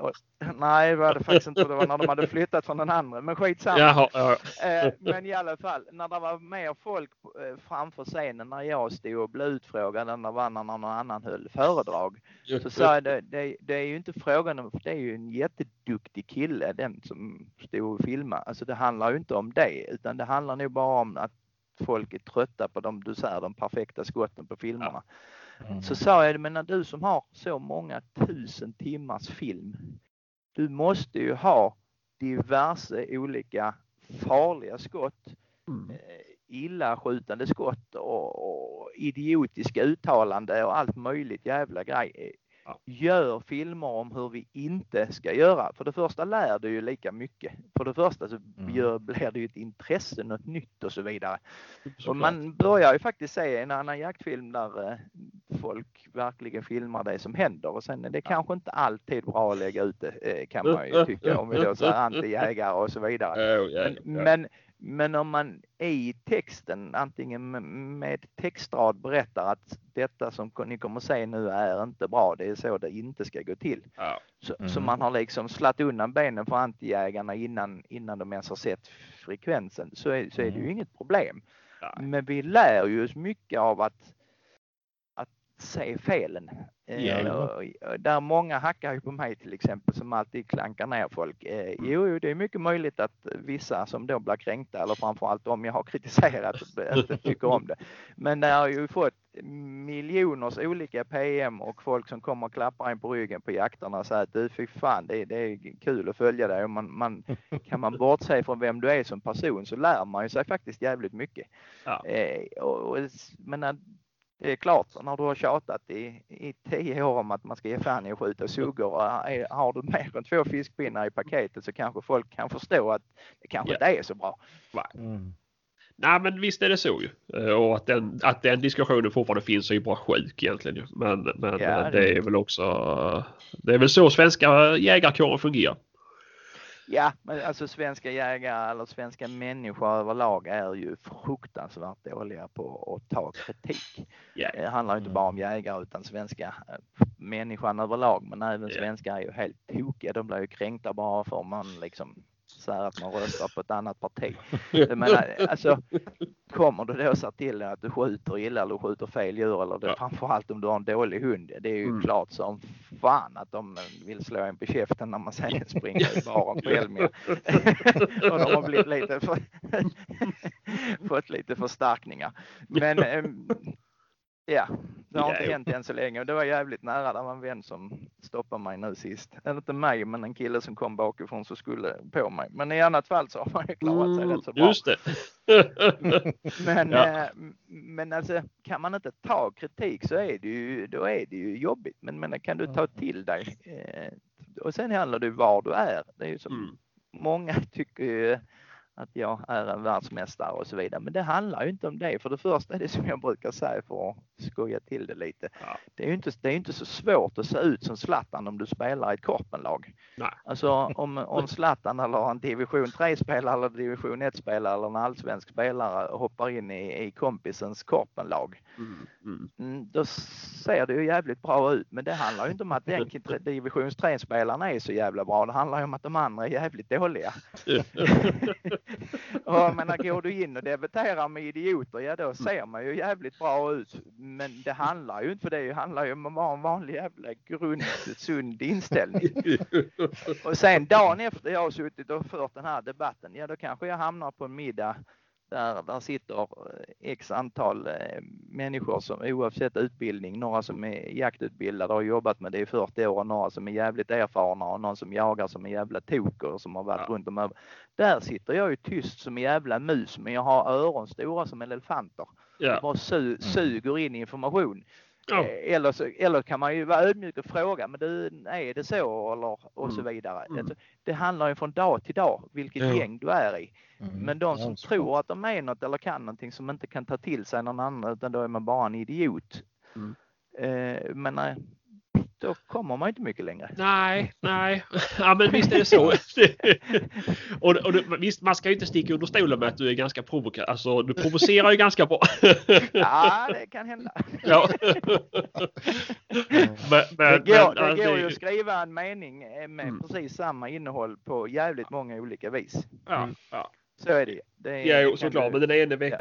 och- Nej, det var det faktiskt inte. Det var när de hade flyttat från den andra. Men skitsamma. Jaha, ja. Eh, men i alla fall, när det var mer folk eh, framför scenen när jag stod och blev utfrågad än det var när någon annan höll föredrag. Så sa jag, det, det, det är ju inte frågan om, det är ju en jätteduktig kille den som stod och filmade. Alltså det handlar ju inte om det utan det handlar nog bara om att folk är trötta på de, du säger, de perfekta skotten på filmerna. Mm. Så sa jag, men när du som har så många tusen timmars film, du måste ju ha diverse olika farliga skott, Mm. eh, illaskjutande skott och, och idiotiska uttalande och allt möjligt jävla grej. Ja. Gör filmer om hur vi inte ska göra. För det första lär du ju lika mycket. För det första så Mm. gör, blir det ju ett intresse, något nytt och så vidare. Och Såklart. man börjar ju faktiskt se en annan jaktfilm där eh, folk verkligen filmar det som händer och sen är det kanske inte alltid bra att lägga ut det eh, kan man ju tycka om vi då säger anti-jägare och så vidare. Men, men, men om man i texten antingen med- textrad berättar att detta som ni kommer se nu är inte bra, det är så det inte ska gå till. Ja. Så, Mm. så man har liksom slatt undan benen för antijägarna innan, innan de ens har sett frekvensen så är, så är det ju Mm. inget problem. Men vi lär ju oss mycket av att se felen. Eh, och, och där många hackar ju på mig till exempel som alltid klankar ner folk. Eh, jo, jo, det är mycket möjligt att vissa som då blir kränkta eller framförallt om jag har kritiserat inte tycker om det. Men det har ju fått miljoners olika PM och folk som kommer och klappar en på ryggen på jakterna och säger att du fy fan det, är- det är kul att följa dig och man, man, kan man bortse från vem du är som person så lär man ju sig faktiskt jävligt mycket. Ja. Eh, och, och, men det är klart, när du har tjatat i, i tio år om att man ska ge fan i att skjuta suggor och är, har du mer än två fiskpinnar i paketet så kanske folk kan förstå att det kanske Ja. inte är så bra. Mm. Nej men visst är det så ju. Eh, Och att den, att den diskussionen fortfarande finns är ju bara sjuk egentligen ju. Men, men Ja, eh, det- det är väl också... Det är väl så svenska jägarkåren fungerar. Ja, men alltså svenska jägare eller svenska människor överlag är ju fruktansvärt dåliga på att ta kritik. Ja. Det handlar inte Mm. bara om jägare utan svenska eh, människan överlag. Men även Ja. svenskar är ju helt tokiga. De blir ju kränkta bara för man liksom säger att man röstar på ett annat parti. Jag menar, alltså, kommer du då säga till att du skjuter illa eller skjuter fel djur eller det, Ja. framförallt om du har en dålig hund. Det är ju Mm. klart som fan att de vill slå en på käften när man ser en springa i baren på Elmia. och de har blivit lite för, fått lite förstärkningar. Men ehm, ja, det har inte hänt än så länge och det var jävligt nära. Det var en vän som stoppade mig nu sist. Eller inte mig, men en kille som kom bakifrån så skulle på mig. Men i annat fall så har man ju klarat sig rätt så bra. Mm, Just det. Men, Ja. eh, men alltså kan man inte ta kritik så är det ju, då är det ju jobbigt. Men, men kan du ta till dig? Eh, och sen handlar det ju var du är. Det är ju som Mm. många tycker ju att jag är en världsmästare och så vidare. Men det handlar ju inte om det. För det första är det som jag brukar säga för att skoja till det lite. Ja. Det är ju inte, det är inte så svårt att se ut som Zlatan om du spelar i ett korpenlag. Nej. Alltså om, om Zlatan eller en division 3-spelare eller division 1-spelare eller en allsvensk spelare hoppar in i, i kompisens korpenlag. Mm, mm. Mm, då ser det ju jävligt bra ut. Men det handlar ju inte om att den divisions 3-spelaren är så jävla bra. Det handlar ju om att de andra är jävligt dåliga. och jag menar, går du in och debuterar med idioter, ja då ser man ju jävligt bra ut. Men det handlar ju inte för det. Det handlar ju om att vara en vanlig jävla grund, sund inställning. Och sen dagen efter jag har suttit och fört den här debatten, ja då kanske jag hamnar på en middag där, där sitter eh, x antal eh, människor som oavsett utbildning, några som är jaktutbildade och har jobbat med det i 40 år och några som är jävligt erfarna och någon som jagar som en jävla toker som har varit Ja. runt om över. Där sitter jag ju tyst som en jävla mus men jag har öron stora som elefanter. Jag Ja. bara su- suger in information. Ja. Eh, Eller, så, eller kan man ju vara ödmjuk och fråga, men du, är det så? Eller, och så Mm. vidare. Mm. Alltså, det handlar ju från dag till dag vilket Ja. gäng du är i. Mm. Men de som Ja, så- tror att de är något eller kan någonting som inte kan ta till sig någon annan utan då är man bara en idiot. Mm. Eh, men nej, då kommer man inte mycket längre. Nej, nej. Ja men visst är det så. och, och visst, man ska ju inte sticka under stolen med att du är ganska provokativ. Alltså du provocerar ju ganska bra. Ja, det kan hända. ja. men, men, Det går, men, det ja, går ju att skriva en mening eh, med Mm. precis samma innehåll på jävligt många olika vis. Ja, ja. Så är det ju. det. är- Ja, såklart. du- Men den ena veckan